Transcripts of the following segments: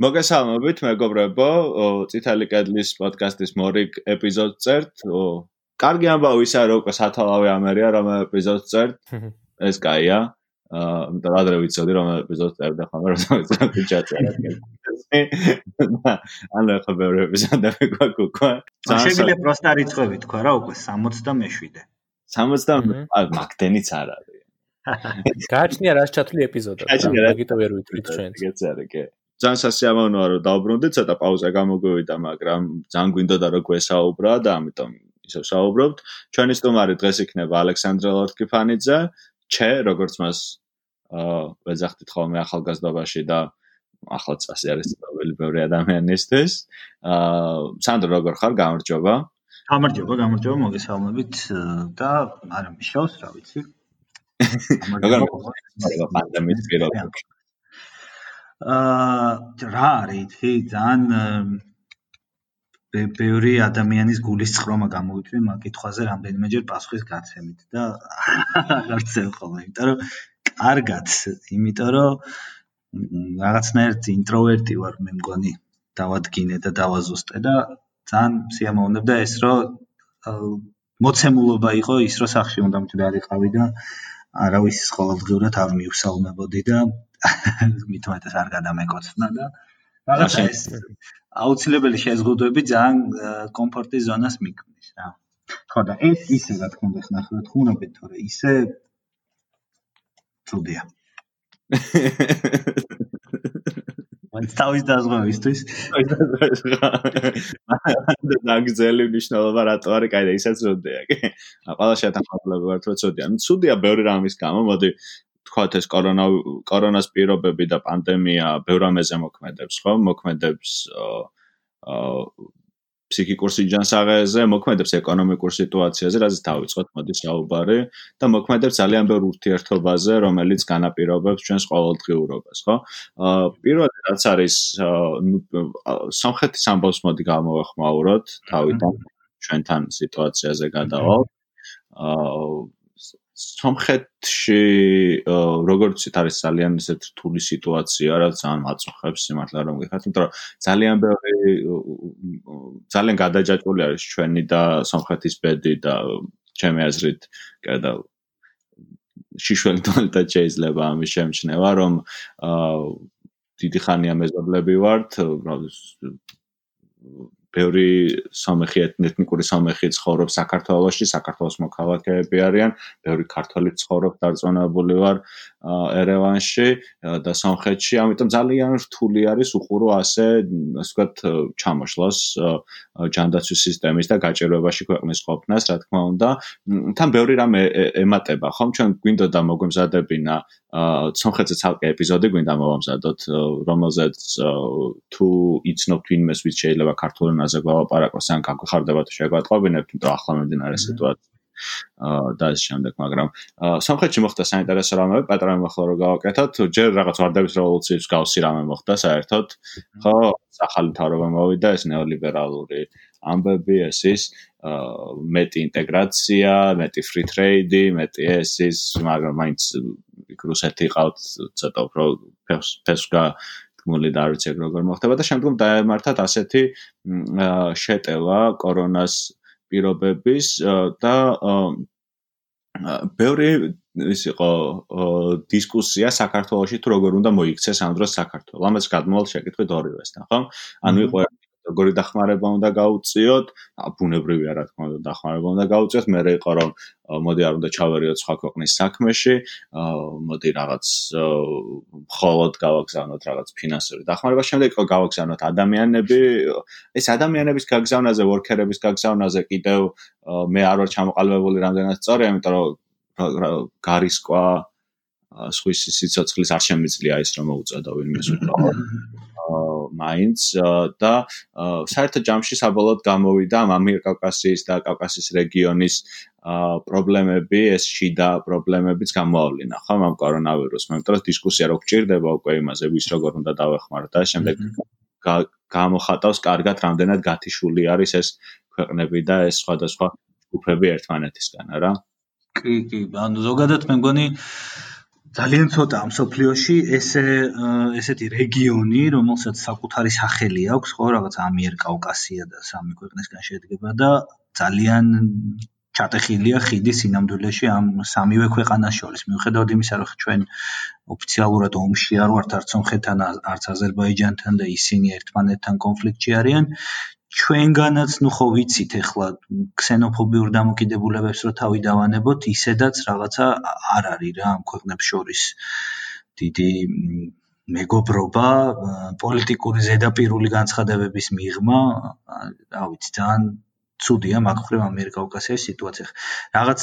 მოგესალმებით მეგობრებო, წითელი კედლის პოდკასტის მორიგ ეპიზოდს წერთ. კარგი ამბავი ისა რომ სათავე ამერია რომ ეპიზოდს წერთ. ეს კაია. აა, იმიტომ რომ ადრე ვიცოდი რომ ეპიზოდს წერდა ხომ რომ ვიცოდი ჩაწერა. ანუ ახლა ბევრი ეპიზოდები გვაქვს უკვე. შეიძლება პროსტა რიცხვები თქვა რა უკვე 67. 60 მაგდენიც არ არის. გააჩნია რას ჩათვლი ეპიზოდად. მაგიტო ვერ ვიტყვით ჩვენს. ეგეც არის, კი. ძალიან სასიამოვნოა რომ დავბრუნდით, ცოტა პაუზა გამოგვივიდა, მაგრამ ძალიან გვინდოდა რომ გვესაუბრა და ამიტომ ისევ საუბრობთ. ჩვენი სტუმარი დღეს იქნება ალექსანდრე ლორთკიფანიძე, ჩე, როგორც მას აა ვეძახდით ხოლმე ახალგაზრდობაში და ახლა წასი არის ცნობილი ბევრი ადამიანისთვის. აა სანდრო როგორ ხარ? გამარჯობა. გამარჯობა, გამარჯობა, მოგესალმებით და არა მიშავს, რა ვიცი. გამარჯობა, პანდემიის პირობებში. აა რა არის იცი ძალიან ბევრი ადამიანის გულის წხრომა გამოიწვია მაგ კითხვაზე რამდენიმეჯერ პასუხის გაცემით და აღარცელ ხოლმე იმიტომ რომ კარგად იმიტომ რომ რაღაცნაირად ინტროვერტი ვარ მე მგონი დავადგინე და დავაზუსტე და ძალიან სიამოვნებდა ეს რომ მოცემულობა იყო ის რომ სახში უნდა მჭდარიყავი და არავის ყოველდღიურად არ მივსალმებოდი და მithumetes არ გადამეკოცნა და რაღაცა ეს აუცილებელი შეზღუდვები ძალიან კომფორტის ზონას მიქმნის რა. ხო და ეს ისე რა თქმა უნდა ხნახლა თქუნებით თორე ისე წუდია. მან თავის დაზღვევისთვის დაგზელი ნიშნულობა რატო არის, კაი და ისაც წუდია, კი. ყველა შეთანხმებული ვარ თქო წუდია. ნუ წუდია ბევრი რამის გამო, მოდი თქვათ ეს კორონა კორონას პირობები და პანდემია ბევრ ამაზე მოქმედებს, ხო? მოქმედებს აა ფსიქიკურ სიჯანსაღეზე, მოქმედებს ეკონომიკურ სიტუაციაზე, რაზეც დავიწყოთ მოდი საუბარი და მოქმედებს ძალიან ბევრ ურთიერთობაზე, რომელიც განაპირობებს ჩვენს ყოველდღიურობას, ხო? აა პირველად რაც არის ნუ სამხრეთის ამბავს მოდი გამოვახმაუროთ თავიდან ჩვენთან სიტუაციაზე გადავალ. აა სომხეთში როგორც ის არის ძალიან ისეთ რთული სიტუაცია, რა ძალიან მაწუხებს სიმართლე რომ გიხართ, იმიტომ რომ ძალიან ბევრი ძალიან გადაჯაჭვული არის ჩვენი და სომხეთის ბედი და ჩემი აზრით, კიდე შიშველი თვალთა შეიძლება ამის შემჩნევა, რომ აა დიდი ხანია მეზობლები ვართ, ბევრი სამეხი ეთნიკური სამეხი ცხოვრობს საქართველოში, საქართველოს მოქალაქეები არიან, ბევრი ქართველი ცხოვრობს დარწმუნებული ვარ ერევანში და სამხრეთში, ამიტომ ძალიან რთული არის უყურო ასე, ასე ვთქვათ, ჩამოშლას ჯანდაცვის სისტემის და გაჭირვებაში ქვეყნის ყოფნას, რა თქმა უნდა. თან ბევრი რამე ემატება, ხომ? ჩვენ გვინდოდა მოგვემზადებინა სამხრეთზე ცალკე ეპიზოდი გვინდა მოვამზადოთ, რომელზეც თუ იცნობთ ვინმეს ვის შეიძლება ქართულ ენაზე გავაპარაკოს, ან გაგვხარდება თუ შეგვატყობინებთ, იმიტომ ახლა მიმდინარე სიტუაცია და ეს შემდეგ, მაგრამ სამხრეთში მოხდა საინტერესო რამე, პატრონი მოხდა რომ გავაკეთოთ, ჯერ რაღაც ვარდების რევოლუციის გავსი რამე მოხდა საერთოდ. ხო, ახალი თავრობა მოვიდა, ეს ნეოლიბერალური ამბები ეს ის მეტი ინტეგრაცია, მეტი free trade, მეტი ეს ის, მაგრამ მაინც რუსეთი ყავთ ცოტა უფრო ფესკა გმული და არ ვიცი როგორ მოხდება და შემდგომ დაემართათ ასეთი შეტევა კორონას პირობების და ბევრი ის იყო დისკუსია საქართველოსში თუ როგორ უნდა მოიქცეს ამ დროს საქართველოს. ამას გადმოვალ შეკითხვით ორივესთან, ხო? ანუ იყო როგორი დახმარება უნდა გაუწიოთ, ბუნებრივია რა თქმა უნდა დახმარება უნდა გაუწიოთ, მე რა იყო რომ მოდი არ უნდა ჩავერიოთ სხვა ქვეყნის საქმეში, მოდი რაღაც მხოლოდ გავაგზავნოთ რაღაც ფინანსური დახმარება, შემდეგ იყო გავაგზავნოთ ადამიანები, ეს ადამიანების გაგზავნაზე, ვორკერების გაგზავნაზე კიდევ მე არ ვარ ჩამოყალიბებული რამდენად სწორია, იმიტომ რომ გარისკვა სხვის სიცოცხლის არ შემიძლია ის რომ მოუწოდო ვინმე სულ მაინც და საერთო ჯამში საბოლოოდ გამოვიდა ამიერკავკასიის და კავკასიის რეგიონის პრობლემები, ეს შიდა პრობლემებიც გამოავლინა, ხო, ამ კორონავირუსს. მე მგონი დისკუსია რო გჭირდება უკვე იმაზე, ვის როგორ უნდა დავეხმაროთ და შემდეგ გამოხატავს კარგად რამდენად გათიშული არის ეს ქვეყნები და ეს სხვადასხვა ჯგუფები ერთმანეთისგან, არა? კი, კი, ანუ ზოგადად მე მგონი ძალიან ცოტა მსოფლიოში ესე ესეთი რეგიონი, რომელსაც საკუთარი სახელი აქვს, ხო, რაღაც ამიერკავკასია და სამი ქვეყნისგან შედგება და ძალიან ჩატეხილია ხიდი სინამდვილეში ამ სამივე ქვეყანას შორის. მიუხედავად იმისა, რომ ჩვენ ოფიციალურად ომში არ ვართ არც სომხეთთან, არც აზერბაიჯანთან და ისინი ერთმანეთთან კონფლიქტში არიან, ჩვენგანაც ნუ ხო ვიცით ახლა ქსენოფობიურ დამოკიდებულებებს რო თავი დავანებოთ, ისედაც რაღაცა არ არის რა ამ ქვეყნებს შორის. დიდი მეგობრობა, პოლიტიკური ზედაპირული განცხადებების მიღმა, რა ვიცი, ძალიან ცუდია მაგხრივ ამერიკა-კავკასიის სიტუაცია. რაღაც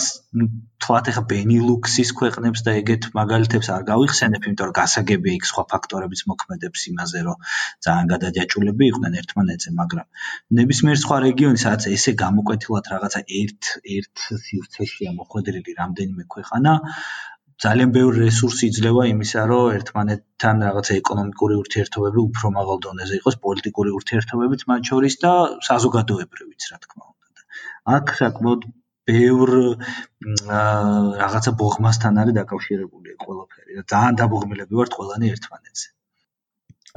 თვათ ახლა ბენილუქსის ქვეყნებს და ეგეთ მაგალითებს არ გავიხსენებ, იმიტომ რომ გასაგებია იქ სხვა ფაქტორებიც მოქმედებს იმაზე, რომ ძალიან გადაჯაჭულები იყვნენ ერთმანეთზე, მაგრამ ნებისმიერ სხვა რეგიონი, სადაც ესე გამოკვეთილად რაღაცა ერთ ერთ სივრცეშია მოხვედრილი რამდენიმე ქვეყანა, ძალიან ბევრი რესურსი იძლევა იმისა, რომ ერთმანეთთან რაღაცა ეკონომიკური ურთიერთობები უფრო მაღალ დონეზე იყოს, პოლიტიკური ურთიერთობებიც მათ შორის და საზოგადოებრივიც, რა თქმა უნდა. აქ საკმაოდ ბევრ რაღაცა ბოღმასთან არის დაკავშირებული ყველაფერი და ძალიან დაბოღმილები ვართ ყველანი ერთმანეთზე.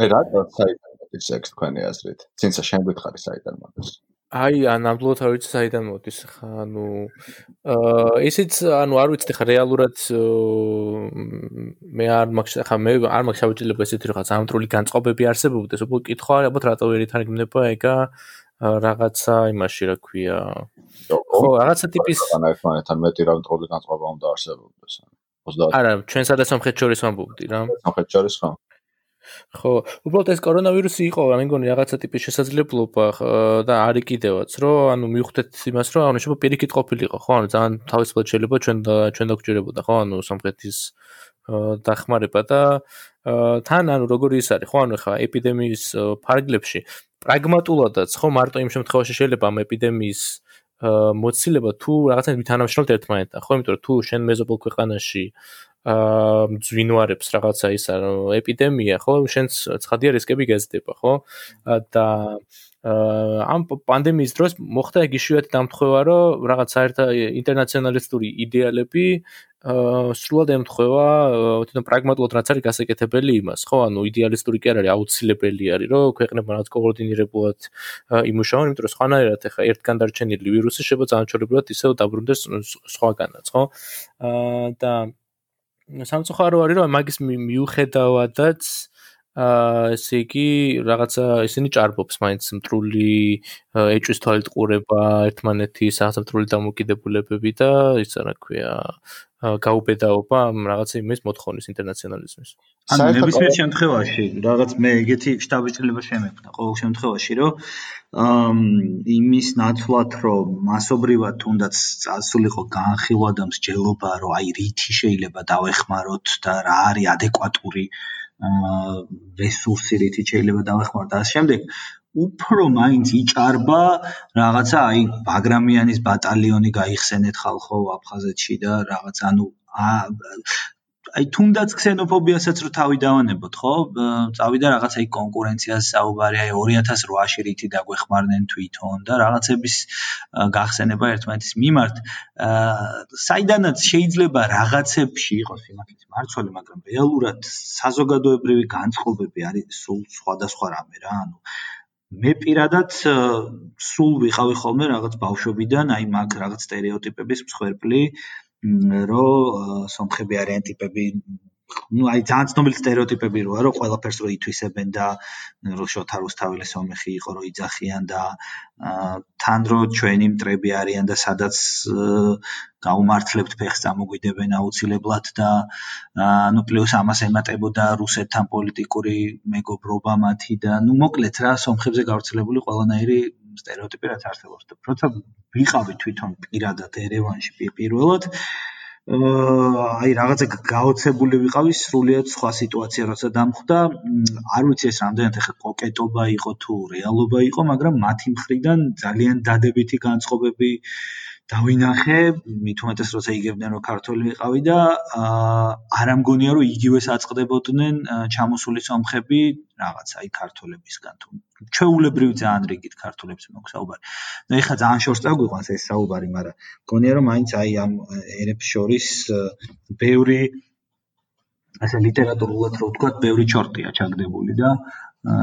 აი რა საერთოდ ის ექს თქვენი აზრით? ცინცა შენ გითხარი საერთოდ მაგას? აი, ან ნამდვილად არ ვიცი საიდან მოდის ხა, ანუ აა ისიც ანუ არ ვიცი ხა რეალურად მე არ მაქვს ხა მე არ მაქვს შევჭილება ესეთი რაღაც ამტრული განწყობები არსებობდეს, უბრალოდ კითხვა ალბათ რატო ვერ ითარგმნება ეგა რაღაცა იმაში რა ქვია. ხო, რაღაცა ტიპის ერთმანეთთან მეტი ამტრული განწყობა უნდა არსებობდეს. არა, ჩვენ სადაც სამხრეთ შორის ვამბობდი რა. სამხრეთ შორის ხო? ხო, უბრალოდ ეს კორონავირუსი იყო, მე მგონი რაღაცა ტიპის შესაძლებლობა და არის კიდევაც, რომ ანუ მივხვდეთ იმას, რომ ანუ შეიძლება პირიქით ყოფილიყო, ხო, ანუ ძალიან თავისუფლად შეიძლება ჩვენ ჩვენ დაგჭირებოდა, ხო, ანუ სამხრეთის დახმარება და თან ანუ როგორი ის არის, ხო, ანუ ხა ეპიდემიის ფარგლებში პრაგმატულადაც, ხო, მარტო იმ შემთხვევაში შეიძლება ამ ეპიდემიის მოცილება თუ რაღაცა მითანამშრომლობთ ერთმანეთთან, ხო, იმიტომ რომ თუ შენ მეზობელ ქვეყანაში აა ძვინვარებს რაღაცა ისა ეპიდემია ხო? შენს ცხადია რისკები გეზდება ხო? და ამ პანდემიის დროს მოხდა იგი შვიათი დამთხევა რომ რაღაც საერთო ინტერნაციონალისტური იდეალები სრულად ემთხვევა თვითონ პრაგმატულად რაც არის გასაკეთებელი იმას ხო? ანუ იდეალისტური კი არ არის აუცილებელი არის რომ ქვეყნებმა რაც კოორდინირებულად იმუშაონ იმიტომ რომ სხვანაირად ახლა ერთგან დარჩენილი ვირუსი შეიძლება ძალიანჩოლებულად ისევ დაბრუნდეს სხვაგანაც ხო? და სამწუხარო არის რომ მაგის მიუხედავადაც აა ესე იგი რაღაცა ისინი ჭარბობს მაინც მტრული ეჭვის თვალით ყურება ერთმანეთის სახელმწიფო დამოკიდებულებები და ისა რა ქვია გაუბედაობა რაღაცა იმის მოთხოვნის ინტერნაციონალიზმის. ანუ ნებისმიერ შემთხვევაში რაღაც მე ეგეთი შტაბიჭრილება შემექნა ყოველ შემთხვევაში რომ აა იმის ნაცვლად რომ მასობრივად თუნდაც წასულიყო განხილვა და მსჯელობა რომ აი რითი შეიძლება დავეხმაროთ და რა არის ადეკვატური აა რესურსი რითი შეიძლება დავეხმაროთ და ამ შემდეგ უფრო მაინც იჭარბა რაღაცა აი ბაგრამიანის ბატალიონი გაიხსენეთ ხალხო აფხაზეთში და რაღაც ანუ აი თუნდაც ქსენოფობიასაც რო თავი დავანებოთ, ხო? წავიდა რაღაცა იქ კონკურენციას საუბარი, აი 2008-ში რითი დაგვეხმარნენ თვითონ და რაღაცების გახსენება ერთმანეთის მიმართ. აა საიდანაც შეიძლება რაღაცებში იყოს იმათის მარცვალი, მაგრამ რეალურად საზოგადოებრივი განწყობები არის სულ სხვადასხვა რამე რა, ანუ მე პირადად სულ ვიყავი ხოლმე რაღაც ბავშვობიდან, აი მაგ რაღაც стереოტიპების მსხვერპლი, რომ სომხები არიან ტიპები ну აი ძალიან ცნობილი стереოტიპები როა რომ ყველაფერს რო ითვისებენ და რო შოთა რუსთაველის ომეხი იყო რო იძახიან და თან რო ჩვენი მტრები არიან და სადაც გაუმართლებთ ფეხს ამოგვიდებენ აუცილებლად და ну პლუს ამას ემატებოდა რუსეთთან პოლიტიკური მეგობრობა მათი და ну მოკლედ რა სომხებზე გავრცელებული ყველანაირი стереოტიპი რაც არსებობს. როცა ვიყავი თვითონ პირადად ერევანში პირველად აი რაღაცა გაოცებული ვიყავი სრულიად სხვა სიტუაცია როცა დამხვდა. არ ვიცი ეს რამდენად ახლა კოკეტობა იყო თუ რეალობა იყო მაგრამ მათი მხრიდან ძალიან დადებითი განწყობები დავინახე, მით უმეტეს როცა იგებდნენ რომ ქართველი ვიყავი და არ ამგონია რომ იგივე საწყდებოდნენ ჩამოსული სომხები რაღაცა აი ქართველებისგან თუ ჩვეულებრივ ძალიან რიგით ქართველებს მოქვს საუბარი. და ეხლა ძალიან შორს წაგვიყვანს ეს საუბარი, მაგრამ მგონია რომ მაინც აი ამ ერებს შორის ბევრი ასე ლიტერატურულად რო ვთქვა, ბევრი ჩორტია ჩაგდებული და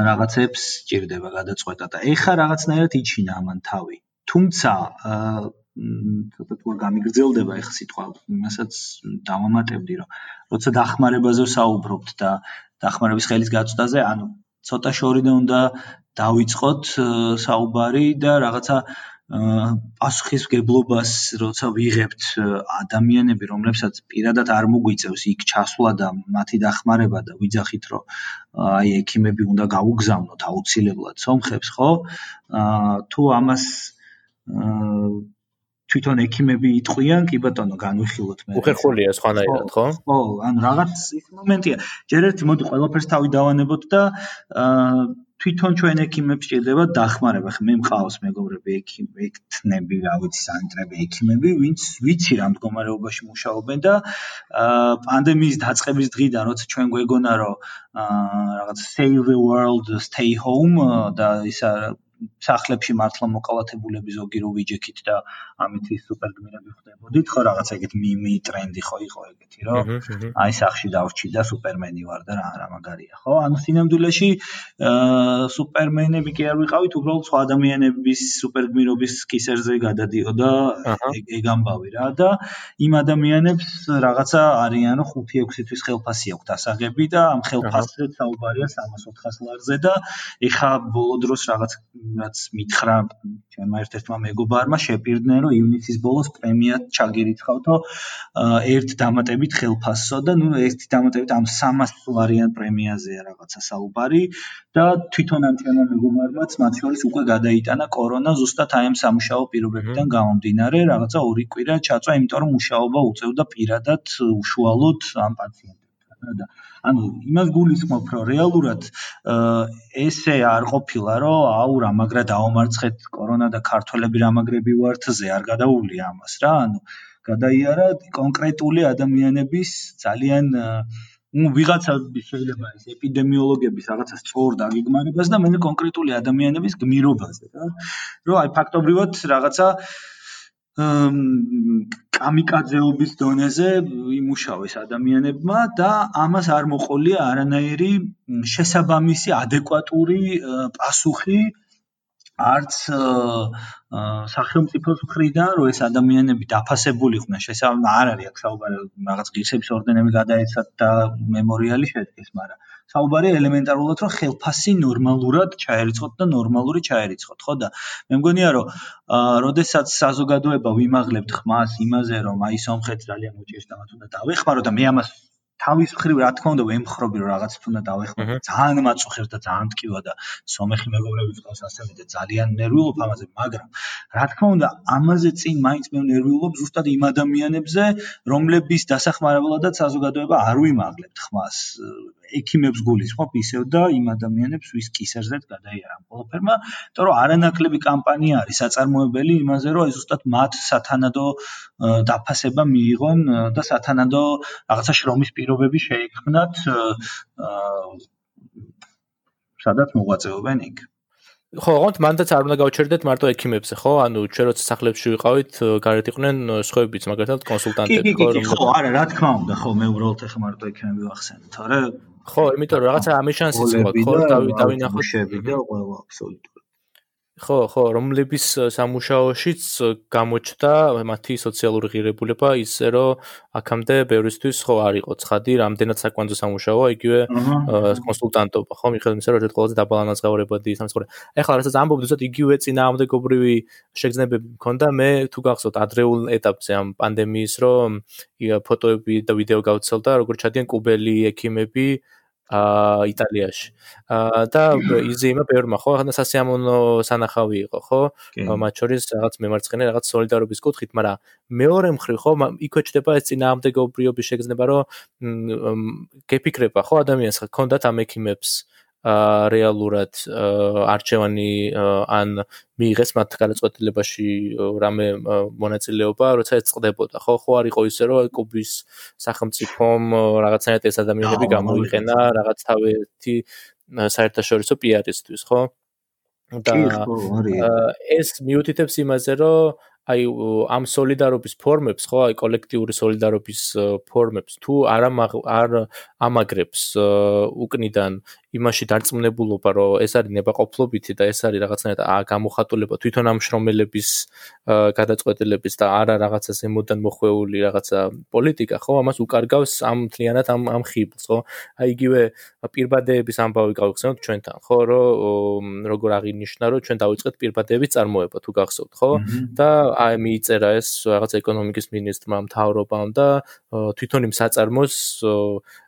რაღაცებს ჭირდება გადაწყვეტა და ეხა რაღაცნაირად იჩინა ამან თავი. თუმცა ცოტა თუ გამიგრძელდება ეხა სიტყვა, იმასაც დავამატებდი, რომ როცა დახმარებაზე საუბრობთ და დახმარების ხელის გაწვდაზე, ანუ ცოტა შორიდან უნდა დავიწყოთ საუბარი და რაღაცა პასუხისგებლობას როცა ვიღებთ ადამიანები, რომლებსაც პირადად არ მოგვიწევს იქ ჩასვლა და მათი დახმარება და ვიძახით, რომ აი ექიმები უნდა გაუგზავნოთ აუცილებლად სომხებს, ხო? აა თუ ამას თვითონ ექიმები იტყვიან, კი ბატონო, განვიხილოთ მე. უხერხულია სხვანაირად, ხო? ხო, ანუ რაღაც ის მომენტია. ჯერ ერთი მოდი ყველაფერს თავი დავანებოთ და აა თვითონ ჩვენ ექიმებს ჭირდება დახმარება. ხე მე მყავს მეგობრები ექიმები, ექთნები, რა ვიცი, სანიტრები ექიმები, ვინც ვიცი რა მდგომარეობაში მუშაობენ და აა პანდემიის დაწყების დღიდან, როცა ჩვენ გვეგონა რომ აა რაღაც save the world, stay home და ისა სახლებში მართლა მოკალათებულები ზოგი რო ვიჯექით და ამით ის სუპერგმირები ხდებოდით ხო რაღაცა ეგეთ მიმი ტრენდი ხო იყო ეგეთი რომ აი სახში დავრჩი და სუპერმენი ვარ და რა რა მაგარია ხო? ანუ სინამდვილეში სუპერმენები კი არ ვიყავით უბრალოდ სხვა ადამიანების სუპერგმირობის კისერზე გადადიოდა ეგ ამბავი რა და იმ ადამიანებს რაღაცა არიან რომ 5-6 თვის ხელფასი აქვთ ასაღები და ამ ხელფასზე საუბარია 300-400 ლარზე და ეხა ბოლო დროს რაღაც რაც მითხრა ჩემმა ერთ-ერთმა მეგობარმა შეპირდნენ რომ ივნისის ბოლოს პრემია ჩაგირიცხავთო ერთ დამატებით ხელფასსო და ნუ ერთი დამატებით ამ 300 ლარიან პრემიაზეა რაღაცა საუბარი და თვითონ ამ ჩემმა მეგობარმაც მათ შორის უკვე გადაიტანა კორონა ზუსტად აი ამ სამუშაო პირობებიდან გამომდინარე რაღაცა ორი კვირა ჩაწვა იმიტომ რომ მუშაობა უწევდა პირადად უშუალოდ ამ პაციენტებთან და ანუ იმას გულისხმობ, რომ რეალურად ესე არ ყოფილა, რომ აუ რა, მაგრა დაომარცხეთ კორონა და ქართველები რამაგრები ვართზე, არ გადაუვლია ამას რა, ანუ გადაიარა კონკრეტული ადამიანების ძალიან ну ვიღაცა შეიძლება ეს ეპიდემიოლოგების რაღაცა სწორ დაგეგმარებას და მე კონკრეტული ადამიანების გმირობაზე რა რომ აი ფაქტობრივად რაღაცა კამიკაძეობის დონეზე იმუშავეს ადამიანებმა და ამას არ მოყოლია არანაირი შესაბამისი ადეკვატური პასუხი არც სახელმწიფოს მხრიდან რომ ეს ადამიანები დაფასებულიყვნენ შესაბამისად არ არის აქ საუბარი რაღაც ღირსების ორდენები გადაეცათ და მემორიალი შედგეს მაგრამ საუბარი ელემენტარულად რომ ხელფასი ნორმალურად ჩაერიცხოთ და ნორმალური ჩაერიცხოთ, ხო და მე მგონია რომ როდესაც საზოგადოება ვიმაღლებთ ხმას იმაზე რომ აი სომხეთ ძალიან მოჭირს და მათ უნდა დავეხმარო და მე ამას თავის მხრივ რა თქმა უნდა ვემხრობი რომ რაღაც უნდა დავეხმარო ძალიან მაწუხებს და ძალიან ტკივა და სომეხი მეგობრები წავს ასევე და ძალიან ნერვიულობ ამაზე მაგრამ რა თქმა უნდა ამაზე წინ მაინც მე ნერვიულობ ზუსტად იმ ადამიანებზე რომლების დასახმარებლადაც საზოგადოება არ ვიმაღლებთ ხმას ექიმებს გულისხმობ ისევ და იმ ადამიანებს ვის კისერზეც გადაიარა ყველაფერმა, იმიტომ რომ არანაკლები კამპანია არის საწარმოებელი იმაზე, რომ ზუსტად მათ სათანადო დაფასება მიიღონ და სათანადო რაღაცა შრომის პირობები შეექმნათ სადაც მოღვაწეობენ იქ. ხო, ოღონდ მანდაც არ უნდა გავჩერდეთ მარტო ექიმებზე, ხო? ანუ ჩვენ როცა სახლებში ვიყავით, გარეთ იყვნენ სხვაებიც, მაგალითად კონსულტანტები, ხო, რომ ხო, არა, რა თქმა უნდა, ხო, მე უბრალოდ ეხა მარტო ექიმები ვახსენე, თორე ხო, იმიტომ რომ რაღაცა ამის შანსიც ყო, ხო, დავინახოთ. შები და ყველა აბსოლუტურად. ხო, ხო, რომლების სამუშაოშიც გამოჩნდა მათი სოციალური ღირებულება ისე რომ აქამდე ბევრისთვის ხო არ იყო ცხადი, რამდენად საკვანძო სამუშაოა იგივე კონსულტანტობა, ხო, მიხედავთ ისე რომ ერთ ყველაზე დაბალანსებადი სამსხური. ეხლა რასაც ამბობთ, ზუსტად იგივე წინააღმდეგობრივი შეგრძნებები მქონდა მე თუ გახსოვთ ადრეულ ეტაპზე ამ პანდემიის რომ ფოტოები და ვიდეო გავცელდა, როგორ ჩადიან კუბელი ექიმები აა იტალიაში. აა და იზეიმა ბევრმა ხო, ახლა სასიამოვნო სანახავი იყო, ხო? მათ შორის რაღაც მემარცხენე რაღაც სოლიდარობის კუთხით, მაგრამ მეორე მხრივ ხო, იქვე ჩდება ეს წინააღმდეგობრიობის შეგრძნება, რომ გეფიქრება ხო ადამიანს, ხა კონდათ ამ ექიმებს რეალურად არჩევანი ან მიიღეს მათ გადაწყვეტილებაში რამე მონაწილეობა, როცა ეს წდებოდა. ხო, ხო არ იყო ისე რომ კუბის სახელმწიფომ რაღაცნაირად ეს ადამიანები გამოიყენა რაღაც თავეთი საერთაშორისო პიარისთვის, ხო? და ეს მიუთითებს იმაზე, რომ აი ამ солиდარობის ფორმებს, ხო, აი კოლექტიური солиდარობის ფორმებს თუ არ არ ამაგრებს უკნიდან იმაში დარწმუნებულობა, რომ ეს არის ნებაყოფლობითი და ეს არის რაღაცნაირად გამოხატულება თვითონ ამ შრომელების გადაწყვეტილების და არა რაღაცა ზემოდან მოხვეული რაღაცა პოლიტიკა, ხო, ამას უკარგავს ამ თლიანად ამ ამ ხიბლს, ხო? აი იგივე პირბადეების ამბავი გავიხსენოთ ჩვენთან, ხო, რომ როგორ აღინიშნა, რომ ჩვენ დავიწყეთ პირბადეების წარმოება თუ გახსოვთ, ხო? და აი მიიწერა ეს რაღაც ეკონომიკის მინისტრმა, მთავრობამ და თვითონ იმ საწარმოს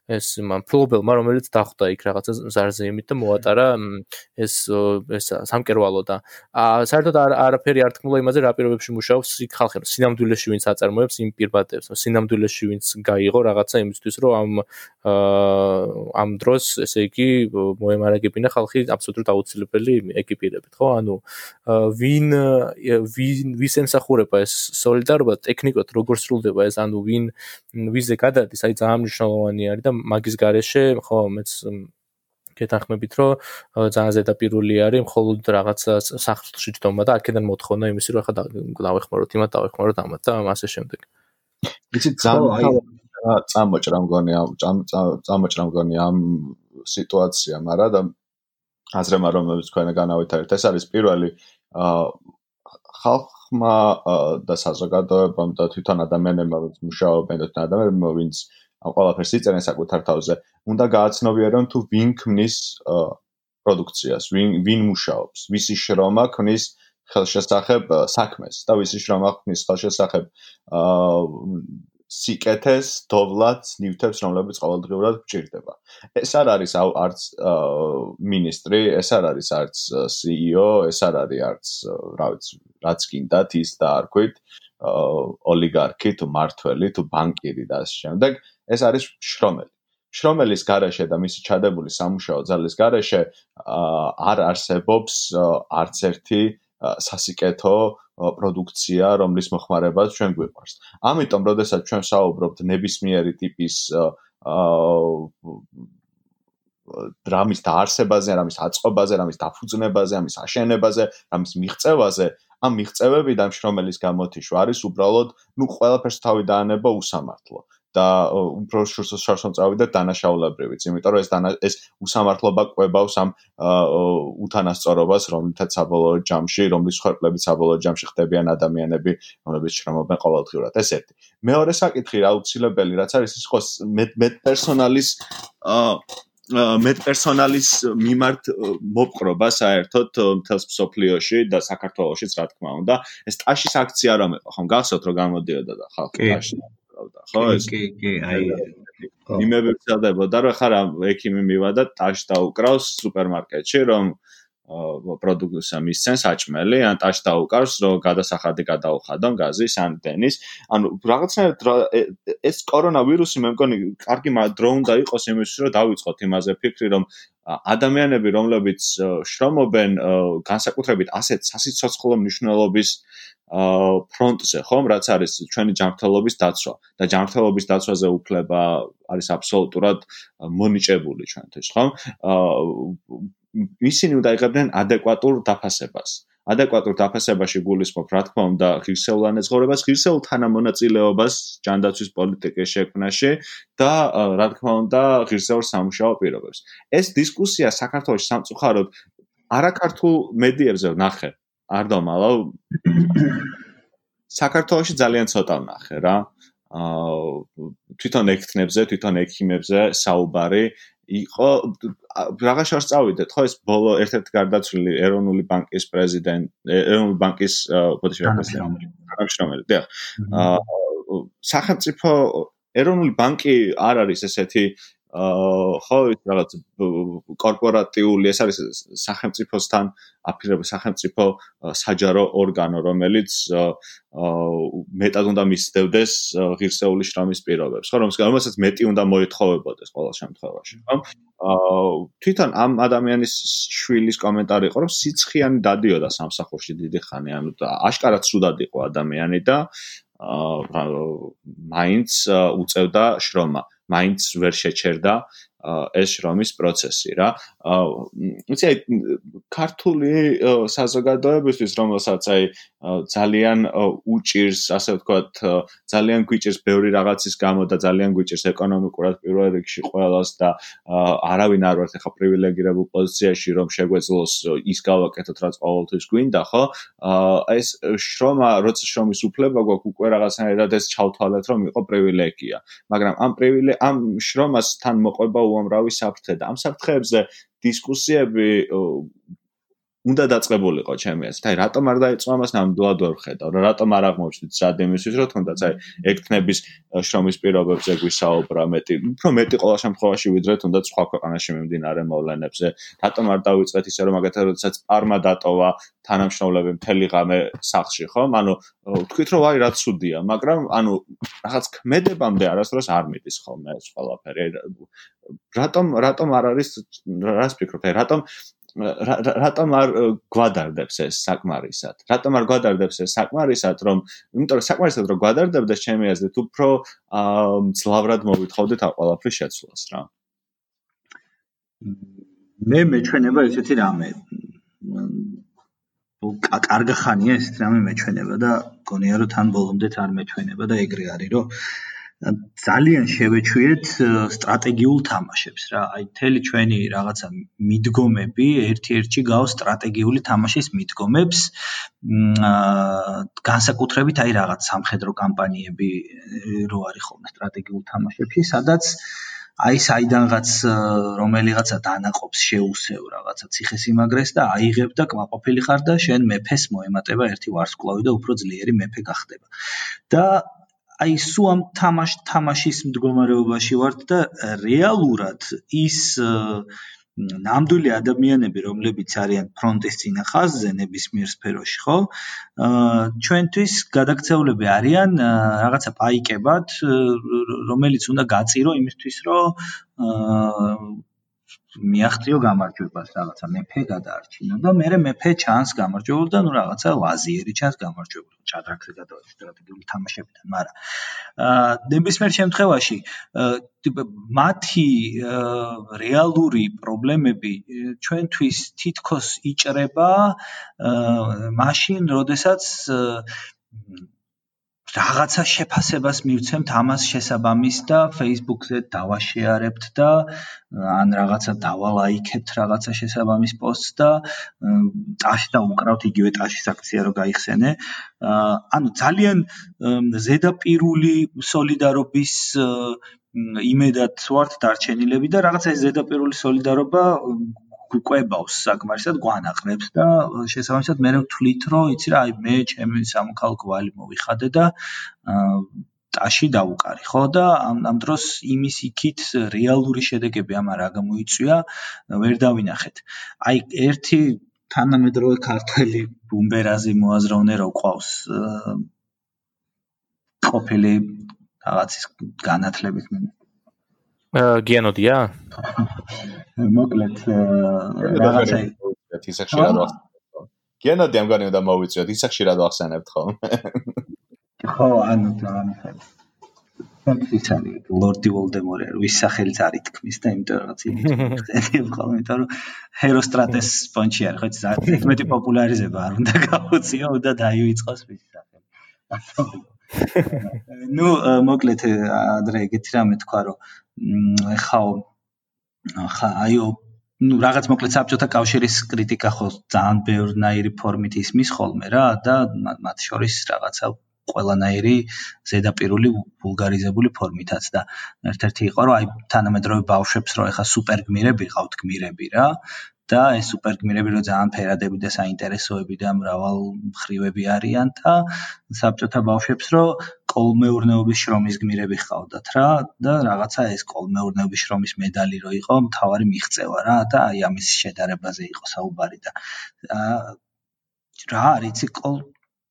ეს მფლობელმა რომელიც დახვდა იქ რაღაცა ზარზეიმით და მოატარა ეს ეს სამკერვალო და საერთოდ არაფერი არ თქმულა იმაზე რა პირობებში მუშაობს იქ ხალხი სინამდვილეში ვინც აწარმოებს იმ პირბადებს სინამდვილეში ვინც გაიღო რაღაცა იმისთვის რომ ამ ამ დროს ესე იგი მოემარაგებინა ხალხი აბსოლუტურად აუცილებელი ეკიპირებით ხო? ანუ ვინ ვინ ვის ემსახურება ეს солиდარობა ტექნიკურად როგორ სრულდება ეს ანუ ვინ ვიზე გადადის აი ძალიან მნიშვნელოვანი არის და მაგის garaშე ხო მეც კეთახმებით რომ ძალიან ზედაპირული არის მხოლოდ რაღაცა სახლში ჯდომა და აქედან მოთხოვნა იმისი რომ ახლა დავეხმაროთ იმათ დავეხმაროთ ამათ და ასე შემდეგ. იცი ძალიან წამოჭრა მგონი ამ წამოჭრა მგონი ამ სიტუაცია, მაგრამ და აზრმა რომელიც თქვენ განავითარეთ ეს არის პირველი ხალხმა და საზოგადოებამ და თვითონ ადამიანებმა ვინც მუშაობენ და ადამიანებმა ვინც ყველაფერს იწერენ საკუთარ თავზე, უნდა გააცნობიერონ თუ ვინ ქმნის პროდუქციას, ვინ ვინ მუშაობს, ვისი შრომა ქმნის ხელშესახებ საქმეს და ვისი შრომა ქმნის ხელშესახებ აა სიკეთეს, დოვლად, ნივთებს, რომლებიც ყოველდღიურად გჭირდება. ეს არ არის არც მინისტრი, ეს არ არის არც CEO, ეს არ არის არც რა ვიცი, რაც გინდათ ის და არ ქვით ოლიგარქი თუ მართველი თუ ბანკირი და ასე შემდეგ. ეს არის შრომელი. შრომელის garaშე და მისი ჩადებული სამუშაო ძალის garaშე არ არსებობს არც ერთი სასიკეთო პროდუქცია, რომლის მოხმარებაც ჩვენ გვიყვარს. ამიტომ, როდესაც ჩვენ საუბრობთ ნებისმიერი ტიპის დრამის დაარსებაზე, რამის აწყობაზე, რამის დაფუძნებაზე, ამის აშენებაზე, რამის მიღწევაზე, ამ მიღწევებიდან შრომელის გამოთიშვა არის უბრალოდ, ну, ყველაფერს თავი დაანება უსამართლო. და უფრო შორსო წავიდა დანაშაულებრივიც, იმიტომ რომ ეს ეს უსამართლობა ყვებავს ამ უთანასწორობას, რომლითაც საბოლოო ჯამში, რომლის ხერხლებით საბოლოო ჯამში ხდებიან ადამიანები, რომლებიც შრომობენ ყოველდღიურად. ეს ერთი. მეორე საკითხი რა უცილებელი, რაც არის ის ხო მე პერსონალის აა მე პერსონალის მიმართ მოპყრობა საერთოდ მთელს სოფლიოში და საქართველოსშიც რა თქმა უნდა ეს ტაშის აქცია რომ იყო ხომ გახსოვთ რომ გამოდიოდა და ხალხი ტაში ყავდა ხო ეს კი კი აი იმები ვცადებოდა რომ ხარ ექიმი მივადა ტაშ დაუკრავს სუპერმარკეტში რომ პროდუქტს მისცენ საჭმელი ან ტაშ დაუკარს რომ გადასახადი გადაუხადონ გაზის ან დენის ანუ რაღაცნაირად ეს კორონავირუსი მე მგონი კარგი დრო უნდა იყოს იმისთვის რომ დავიწყოთ იმაზე ფიქრი რომ ადამიანები რომლებიც შრომობენ განსაკუთრებით ასეთ სასიცოცხლო მნიშვნელობის ფრონტზე, ხომ, რაც არის ჩვენი ჯანმრთელობის დაცვა და ჯანმრთელობის დაცვაზე უფლება არის აბსოლუტურად მონიჭებული ჩვენთვის, ხომ? ისინი უნდა იღებდნენ ადეკვატურ დაფასებას. ადეკვატურ დაფასებაში გულისხმობ, რა თქმა უნდა, ღირსეულანე ცხოვრებას, ღირსეულ თანამონაწილეობას ჯანდაცვის პოლიტიკის შექმნაში და რა თქმა უნდა, ღირსეულ სამუშაო პირობებს. ეს დისკუსია საქართველოს სამწუხაროდ არაქართულ მედიებზე ვნახე. არ დამალავ საქართველოში ძალიან ცოტა ვნახე რა აა თვითონ ექთნებზე, თვითონ ექიმებზე საუბარი იყო რაღაც შორს წავიდეთ ხო ეს ბოლო ერთ-ერთი გარდაცვლილი ეროვნული ბანკის პრეზიდენტ ეროვნული ბანკის ბოდიში რა პრეზიდენტი და აა სახელმწიფო ეროვნული ბანკი არ არის ესეთი ხო ის რაღაც კორპორატიული ეს არის სახელმწიფოსთან აფილირება სახელმწიფო საჯარო ორგანო რომელიც მეტად უნდა მისდევდეს ღირსეული შრომის პირობებს. ხო რომელსაც მეტი უნდა მოეთხოვებოდეს ყოველ შემთხვევაში ხო? თვითონ ამ ადამიანის შვილის კომენტარი იყო რომ სიცხიანი დადიოდა სამსახურში დიდი ხანი ანუ აშკარად სუდად იყო ადამიანი და მაინც უწევდა შრომა მაინც ვერ შეჩერდა ეს შრომის პროცესი რა. იცი აი ქართული საზოგადოებისთვის რომელსაც აი ძალიან უჭირს, ასე ვთქვათ, ძალიან გვიჭირს ბევრი რაღაცის გამო და ძალიან გვიჭირს ეკონომიკურად პირველ რიგში ყველას და არავინ არ ვართ ახლა პრივილეგირებულ პოზიციაში რომ შეგვეძლოს ის გავაკეთოთ რაც ყოველთვის გვინდა, ხო? ეს შრომა, როცა შრომის უფლება გვაქვს უკვე რაღაცნაირად ეს ჩავთვალეთ რომ იყო პრივილეგია, მაგრამ ამ პრივილე ამ შრომას თან მოყვება უამრავი საფრთხე და ამ საფრთხეებზე დისკუსიები უნდა დაწყებულიყო ჩემი აზრით. აი, რატომ არ დაიწყო ამას ნამდვილად ვერ ხედავ. რატომ არ აღმოჩნდით სად იმისთვის, რომ თუნდაც აი ეკთნების შრომის პირობებზე გვისაუბრა მეტი, უფრო მეტი ყოველ შემთხვევაში ვიდრე თუნდაც სხვა ქვეყანაში მიმდინარე მოვლენებზე. რატომ არ დავიწყეთ ისე რომ მაგათაც როდესაც პარმა დატოვა თანამშრომლები მთელი ღამე სახლში, ხომ? ანუ თქვით რომ აი რა ცუდია, მაგრამ ანუ რაღაც ქმედებამდე არასდროს არ მიდის ხოლმე ეს ყველაფერი. რატომ რატომ არ არის რას ფიქრობთ? აი რატომ რატომ არ გვადარდებს ეს საკმარისად? რატომ არ გვადარდებს ეს საკმარისად, რომ იმიტომ რომ საკმარისად რომ გვადარდებდეს ჩემი აზრით, უფრო ძლავრად მოვითხოვდეთ ამ ყველაფრის შეცვლას რა. მე მეჩვენება ესეთი რამე. კარგა ხანია ესეთი რამე მეჩვენება და გონია რომ თან ბოლომდე თან მეჩვენება და ეგრე არის რომ ძალიან შევეჩვიეთ სტრატეგიულ თამაშებს რა. აი თელი ჩვენი რაღაცა მიდგომები ერთ-ერთში გავს სტრატეგიული თამაშის მიდგომებს. აა განსაკუთრებით აი რაღაც სამხედრო კამპანიები რო არის ხოლმე სტრატეგიულ თამაშებში, სადაც აი საიდანღაც რომელიღაცა დანაყოფს შეუსევ რაღაცა ციხესიმაგრეს და აიღებ და კმაყოფილი ხარ და შენ მეფეს მოემატება ერთი ვარსკვლავი და უფრო ძლიერი მეფე გახდება. და აი სუ ამ თამაშ თამაშის მდგომარეობაში ვართ და რეალურად ის ნამდვილი ადამიანები, რომლებიც არიან ფრონტის წინა ხაზზე ნებისმიერ სფეროში, ხო? აა ჩვენთვის გადაქცეულები არიან რაღაცა პაიკებად, რომელიც უნდა გაწირო იმისთვის, რომ აა მიაღწიო გამარჯვებას რაღაცა მეფე გადაარჩინო და მე მეფე ჩანს გამარჯვებულ და ნუ რაღაცა ლაზიერი ჩანს გამარჯვებულ. ჭადრაკზე გადავედი სტრატეგიული თამაშებიდან მაგრამ აა ნებისმიერ შემთხვევაში მათი რეალური პრობლემები ჩვენთვის თითქოს იჭრება აა მაშინ როდესაც რაღაცა შეფასებას მივცემთ ამას შესაბამის და Facebook-ზე დავაშეარებთ და ან რაღაცა დავალაიქებთ რაღაცა შესაბამის პოსტს და ტაში და უკრავთ იგივე ტაშის აქცია რომ გაიხსენე. ანუ ძალიან ზედაპირული სოლიდარობის იმედად ვართ დარჩენილები და რაღაცა ეს ზედაპირული სოლიდარობა გვყვებავს საკმარისად გვანაყრებს და შესაბამისად მე ვთვლით რომ იცი რა აი მე ჩემი სამოქალაქო ვალი მოვიხადე და ტაში დავუკარი ხო და ამ ამ დროს იმის იქით რეალური შედეგები ამარ რა გამოიწვია ვერ დავინახეთ. აი ერთი თანამედროვე ქართველი ბუმბერაზი მოაზროვნე რო ყავს ყოფილი რაღაცის განათლებით გიანოდია? მოკლედ რაღაცა ისახში რა ვახსენებ. გიანოდი ამგანი უნდა მოვიწვიოთ, ისახში რა ვახსენებთ ხო? ხო, ანუ თან ფაქტიჩალი ლორდი ვოლდემორი ვის სახელიც არის თქმის და იმიტომ რაღაც იმით ხო, იმიტომ რომ ჰეროსტრატეს სპონჩი არის, ხო, ძალიან მეტი პოპულარიზება არ უნდა გაუწიო და დაივიწყოს მის სახელს. ну, მოკლედ ადრე ეგეთი რამე თქვა, რომ ხაო ხა აიო ну რაღაც მოკლედ საბჭოთა კავშირის კრიტიკა ხო ძალიან ბევრნაირი ფორმით ისმის ხოლმე რა და მათ შორის რაღაცა ყველანაირი ზედაპირული ვულგარიზებული ფორმითაც და ერთ-ერთი იყო რომ აი თანამედროვე ბავშვებს რო ეხა სუპერგმირები ყავთ გმირები რა და ეს სუპერგმირები რო ძალიან ფერადები და საინტერესოები და მრავალმხრივები არიან და საბჭოთა ბავშვებს რო კოლმეურნეობის შრომის გმირები ხავდათ რა და რაღაცა ეს კოლმეურნეობის შრომის მედალი რო იყო მთავარი მიღწევა რა და აი ამის შედარებაზე იყო საუბარი და რა არის კოლ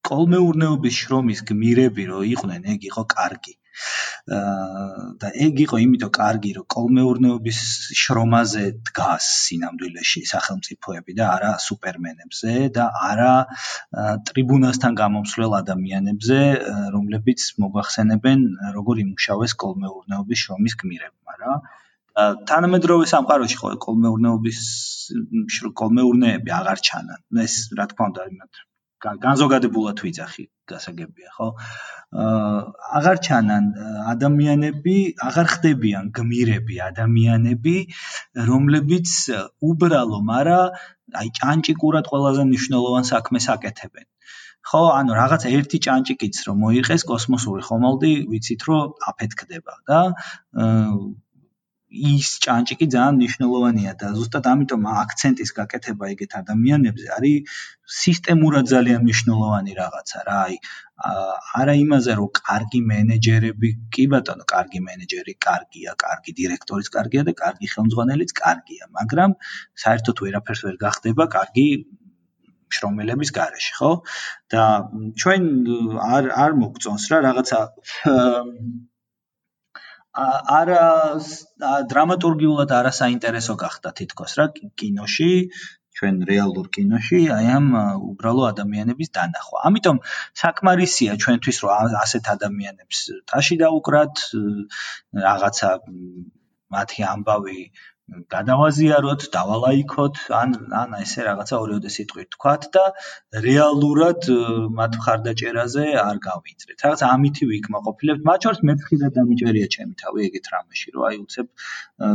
კოლმეურნეობის შრომის გმირები რო იყვნენ ეგ იყო კარგი. და ეგ იყო იმიტომ კარგი, რომ კოლმეურნეობის შრომაზე დგას სინამდვილეში სახელმწიფოები და არა სუპერმენებზე და არა ტრიბუნასთან გამომსვლელ ადამიანებზე, რომლებიც მოგვახსენებენ, როგორ იმუშავეს კოლმეურნეობის შრომის გმირებმა რა. თანამედროვე სამყაროში ხო კოლმეურნეობის კოლმეურნეები აღარ ჩანან. ეს რა თქმა უნდა იმათ განზოგადებულად ვიძახი გასაგებია ხო? აა აღარ ჩანან ადამიანები აღარ ხდებიან გმირები ადამიანები რომლებიც უბრალო მარა აი ჭანჭიკურად ყველაზე მნიშვნელოვან საქმეს აკეთებენ. ხო ანუ რაღაც ერთი ჭანჭიკიც რომ მოიყეს კოსმოსური ხომალდი ვიცით რომ აფეთქდება და ის ჭანჭიკი ძალიან მნიშვნელოვანია და ზუსტად ამიტომ აქცენტის გაკეთება ეგეთ ადამიანებზე არის სისტემურად ძალიან მნიშვნელოვანი რაღაცა რა აი არა იმაზე რომ კარგი მენეჯერები კი ბატონო კარგი მენეჯერი კარგია კარგი დირექტორიც კარგია და კარგი ხელმძღვანელიც კარგია მაგრამ საერთოდ ვერაფერს ვერ გახდება კარგი შრომელების garaში ხო? და ჩვენ არ არ მოგწონს რა რაღაცა არა დრამატურგიულად არასაინტერესო გახდა თითქოს რა კინოში ჩვენ რეალურ კინოში აი ამ უბრალო ადამიანების დანახვა. ამიტომ საკმარისია ჩვენთვის რომ ასეთ ადამიანებს ტაში დაუკრათ რაღაცა მათი ამბავი გადავაზიაროთ, დავალაიქოთ, ან ან ესე რაღაცა ორიოდე სიტყვით თქვათ და რეალურად მათ ხარდაჭერაზე არ გავიწრეთ. რაღაც ამითი ვიკმაყოფილებთ. მათ შორის მე ხიდა დამიჭერია ჩემი თავი ეგეთ რამეში, რომ აი უცებ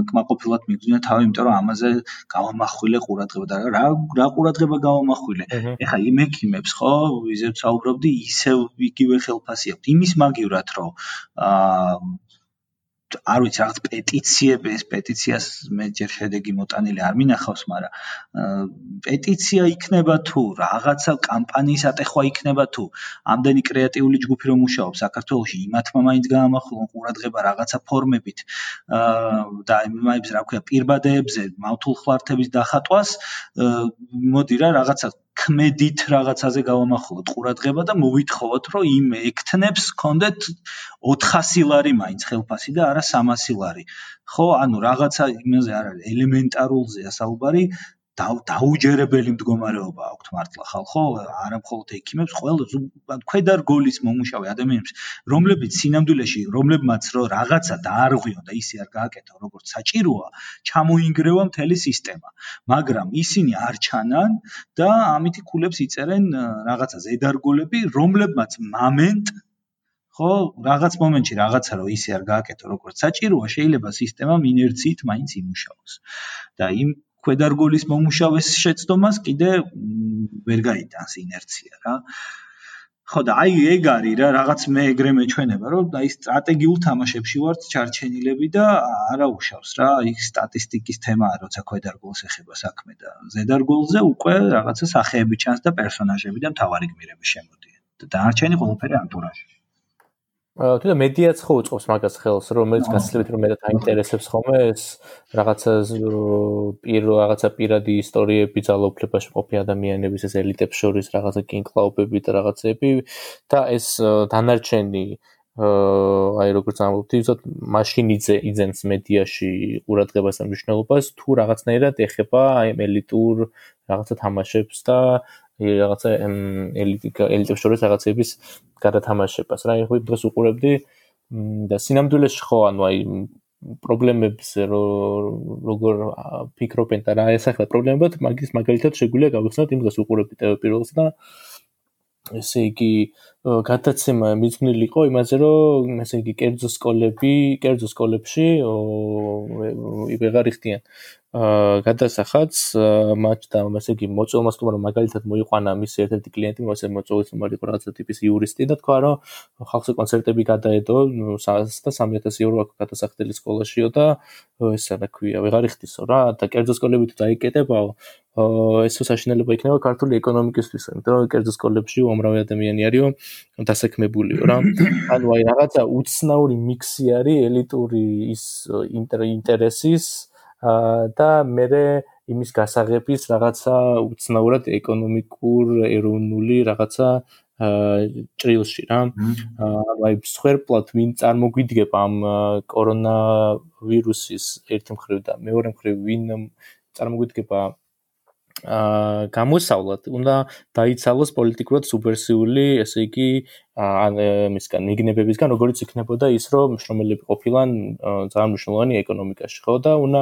კმაყოფილად მიგვინა თავი, იმიტომ რომ ამაზე გავამახვილე ყურადღება და რა რა ყურადღება გავამახვილე. ეხა იმ ექიმებს ხო, ვიზეთ საუბრობდი, ისევ იგივე ხელფასი აქვს. იმის მაგივრად რომ აა არ ვიცი რაღაც პეტიციები ეს პეტიციას მე ჯერ შედეგი მოტანილი არ მინახავს, მაგრამ პეტიცია იქნება თუ რაღაცა კამპანიის ატეხვა იქნება თუ ამდენი კრეატიული ჯგუფი რომ მუშაობს საქართველოში, იმათმა მაინც გაამახვილონ ყურადღება რაღაცა ფორმებით და იმაებს რა ქვია პირბადეებზე მავთულ ხლართების დახატვას მოდი რა რაღაცა ქმედით რაღაცაზე გავამახვილოთ ყურადღება და მოვითხოვოთ, რომ იმ ექთნებს კონდეთ 400 ლარი მაინც ხელფასი და არა 300 ლარი. ხო, ანუ რაღაცა იმაზე არ არის ელემენტარულზეა საუბარი, დაუჯერებელი მდგომარეობა აქვთ მართლა. ხალხო არა მხოლოდ ექიმებს ყველა ქვედარგოლის მომუშავე ადამიანებს რომლებიც სინამდვილეში რომლებმაც რო რაღაცა დაარღვიონ და ისე არ გააკეთო როგორც საჭიროა ჩამოინგრევა მთელი სისტემა. მაგრამ ისინი არ ჩანან და ამითი ქულებს იწერენ რაღაცა ზედარგოლები რომლებმაც მომენტ ხო რაღაც მომენტში რაღაცა რო ისე არ გააკეთო როგორც საჭიროა შეიძლება სისტემამ ინერციით მაინც იმუშაოს. და იმ ქვედარგოლის მომუშავეს შეცდომას კიდე ვერ გაიტანს ინერცია რა. ხო და აი ეგ არის რა რაღაც მე ეგრე მეჩვენება რომ აი სტრატეგიულ თამაშებში ვართ ჩარჩენილები და არა უშავს რა აი სტატისტიკის თემაა როცა ქვედარგოლს ეხება საქმე და ზედარგოლზე უკვე რაღაცა სახეები ჩანს და პერსონაჟები და მთავარი გმირები შემოდიან და დანარჩენი ყველაფერი ანტურაჟი თუნდაც მედიაც ხო უწყობს მაგას ხელს, რომელიც გასწრებით რომ მეტად აინტერესებს ხოლმე ეს რაღაცა პირო რაღაცა პირადი ისტორიები ძალაუფლებაში მყოფი ადამიანების ეს ელიტებს შორის რაღაცა კინკლაუბები და რაღაცები და ეს დანარჩენი აი როგორც ამბობთ, ისოთ მაშინიძე იძენს მედიაში ყურადღებას და მნიშვნელობას თუ რაღაცნაირად ეხება აი ელიტურ რაღაცა თამაშებს და რაღაცა ელიტებს შორის რაღაცების გადათამაშებას. რა ხო დღეს უყურებდი და სინამდვილეში ხო ანუ აი პრობლემებს როგორ ფიქრობენ და რა ესახება პრობლემებად მაგის მაგალითად შეგვიძლია გავიხსნათ იმ დღეს უყურებდი ტელე პირველს და ესე იგი გადაცემა მიძვნილი იყო იმაზე რომ ესე იგი კერძო სკოლები კერძო სკოლებში ვეღარ იხდიან გადასახაც მათ და ასე იგი მოწოლმას თუ მაგრამ მაგალითად მოიყვანა მის ერთ-ერთი კლიენტი მოსე მოწოლის ნომერი იყო რაღაცა ტიპის იურისტი და თქვა რომ ხალხზე კონცერტები გადაედო და 3000 ეურო აქვს გადასახდელი სკოლაშიო და ესა რა ქვია ვეღარ იხდისო რა. და კერძო სკოლები თუ დაიკეტებაო ეს საშინელება იქნება ქართული ეკონომიკისთვის იმიტომ რომ კერძო სკოლებში უამრავი ადამიანი არისო დასაქმებულიო რა ანუ აი რაღაცა უცნაური მიქსი არის ელიტური ის ინტერესის და მე იმის გასაღების რაღაცა უცნაურად ეკონომიკურ ეროვნული რაღაცა ჭრილში რა. ანუ აი სხერპლად ვინ წარმოგვიდგება ამ კორონა ვირუსის ერთი მხრივ და მეორე მხრივ ვინ წარმოგვიდგება აა გამოსავლად უნდა დაიცალოს პოლიტიკურად სუბერსიული, ესე იგი ან მისგან მიგნებებისგან, როგორც იქნებოდა ის, რომ მშრომელები ყოფილან ძალიან მნიშვნელოვანი ეკონომიკაში, ხო და უნდა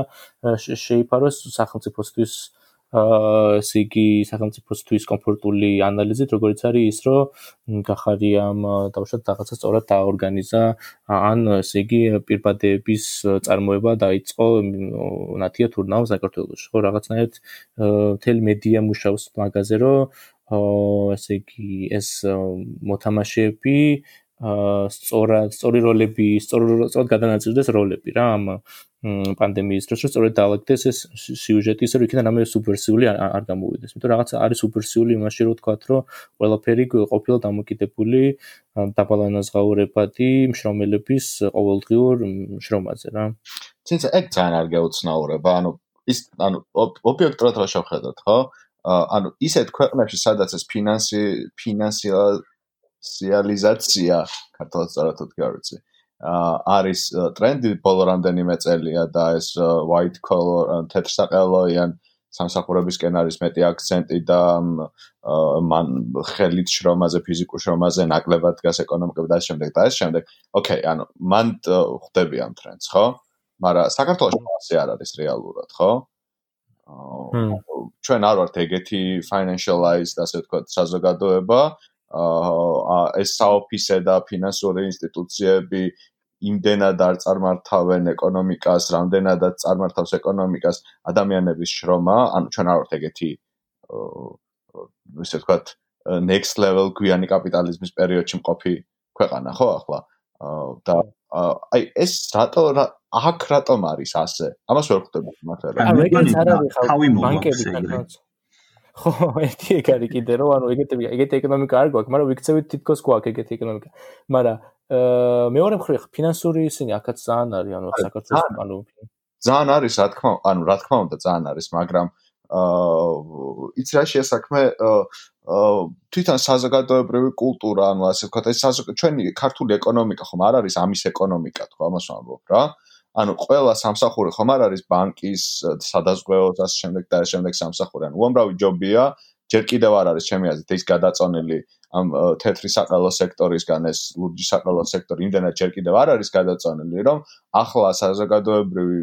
შეიფაროს სახელმწიფოსთვის აა ესე იგი სახელმწიფოსთვის კომფორტული ანალიზით, როგორც არის ის, რომ გახარიამ დავუშვათ რაღაცა სწორად დაორგანიზა ან ესე იგი პირბადეების წარმოება დაიწყო ნათია თურნაო საქართველოს. ხო, რაღაცნაირად მთელი მედია მუშაობს მაგაზე, რომ აა ესე იგი ეს მოთამაშეები აა სწორად სწორი როლები, სწორად გადანაწილდეს როლები რა ამ პანდემიის დროს, რომ სწორედ დაალაგდეს ეს სიუჟეტი, ისე რომ იქიდან რამე სუბერსიული არ გამოვიდეს. იმიტომ რაღაც არის სუბერსიული იმაში, რომ თქვათ, რომ ყველაფერი ყოფილა დამოკიდებული დაბალანაზღაურებადი მშრომელების ყოველდღიურ შრომაზე რა. თუმცა ეგ ძალიან არ გაუცნაურება, ანუ ის ანუ ობიექტურად რა შევხედოთ, ხო? ანუ ისეთ ქვეყნებში, სადაც ეს ფინანსი ფინანსიალიზაცია ქართულად სწორად თქვი არ ვიცი. არის ტრენდი ბოლო რამდენიმე წელია და ეს white collar თეთრსაყელოიან სამსახურებისკენ არის მეტი აქცენტი და მან ხელით შრომაზე, ფიზიკურ შრომაზე ნაკლებად დგას ეკონომიკა და ამ შემდეგ და ამ შემდეგ. ოკეი, ანუ მან ხვდები ამ ტრენდს, ხო? მაგრამ საქართველოს ასე არ არის რეალურად, ხო? ჩვენ არ ვართ ეგეთი financialized ასე ვთქვათ საზოგადოება. აა ეს საოფისე და ფინანსური ინსტიტუციები იმდენად არ წარმართავენ ეკონომიკას, რამდენადაც წარმართავს ეკონომიკას ადამიანების შრომა, ანუ ჩვენ არ ვართ ეგეთი ისე ვთქვათ next level გვიანი კაპიტალიზმის პერიოდში მყოფი ქვეყანა, ხო ახლა? და აი ეს რატო აქ რატომ არის ასე? ამას ვერ ხვდები მაგრამ. ანუ ეგეც არ არის ხალხი ბანკები ხო, ერთი ეგ არის კიდე რომ ანუ ეგეთი ეგეთი ეკონომიკა არ გვაქვს, მაგრამ ვიქცევით თითქოს გვაქვს ეგეთი ეკონომიკა. მაგრამ მეორე მხრივ ფინანსური ისინი აქაც ძალიან არის ანუ საქართველოს ანუ ძალიან არის რა თქმა ანუ რა თქმა უნდა ძალიან არის მაგრამ აა იცი რა შეასაქმე აა თვითონ საზოგადოებრივი კულტურა ანუ ასე ვქოთ ეს ჩვენი ქართული ეკონომიკა ხომ არ არის ამის ეკონომიკა თქო ამას ვამბობ რა ანუ ყველა სამსახური ხომ არ არის ბანკის სადაზღვეო და შემდეგ და შემდეგ სამსახური. ანუ უამრავი ჯობია ჯერ კიდევ არ არის ჩემი აზრით ის გადაწონილი ამ თეთრი საყელო სექტორისგან ეს ლურჯი საყელო სექტორი იმდენად ჯერ კიდევ არ არის გადაწონილი რომ ახლა საზოგადოებრივი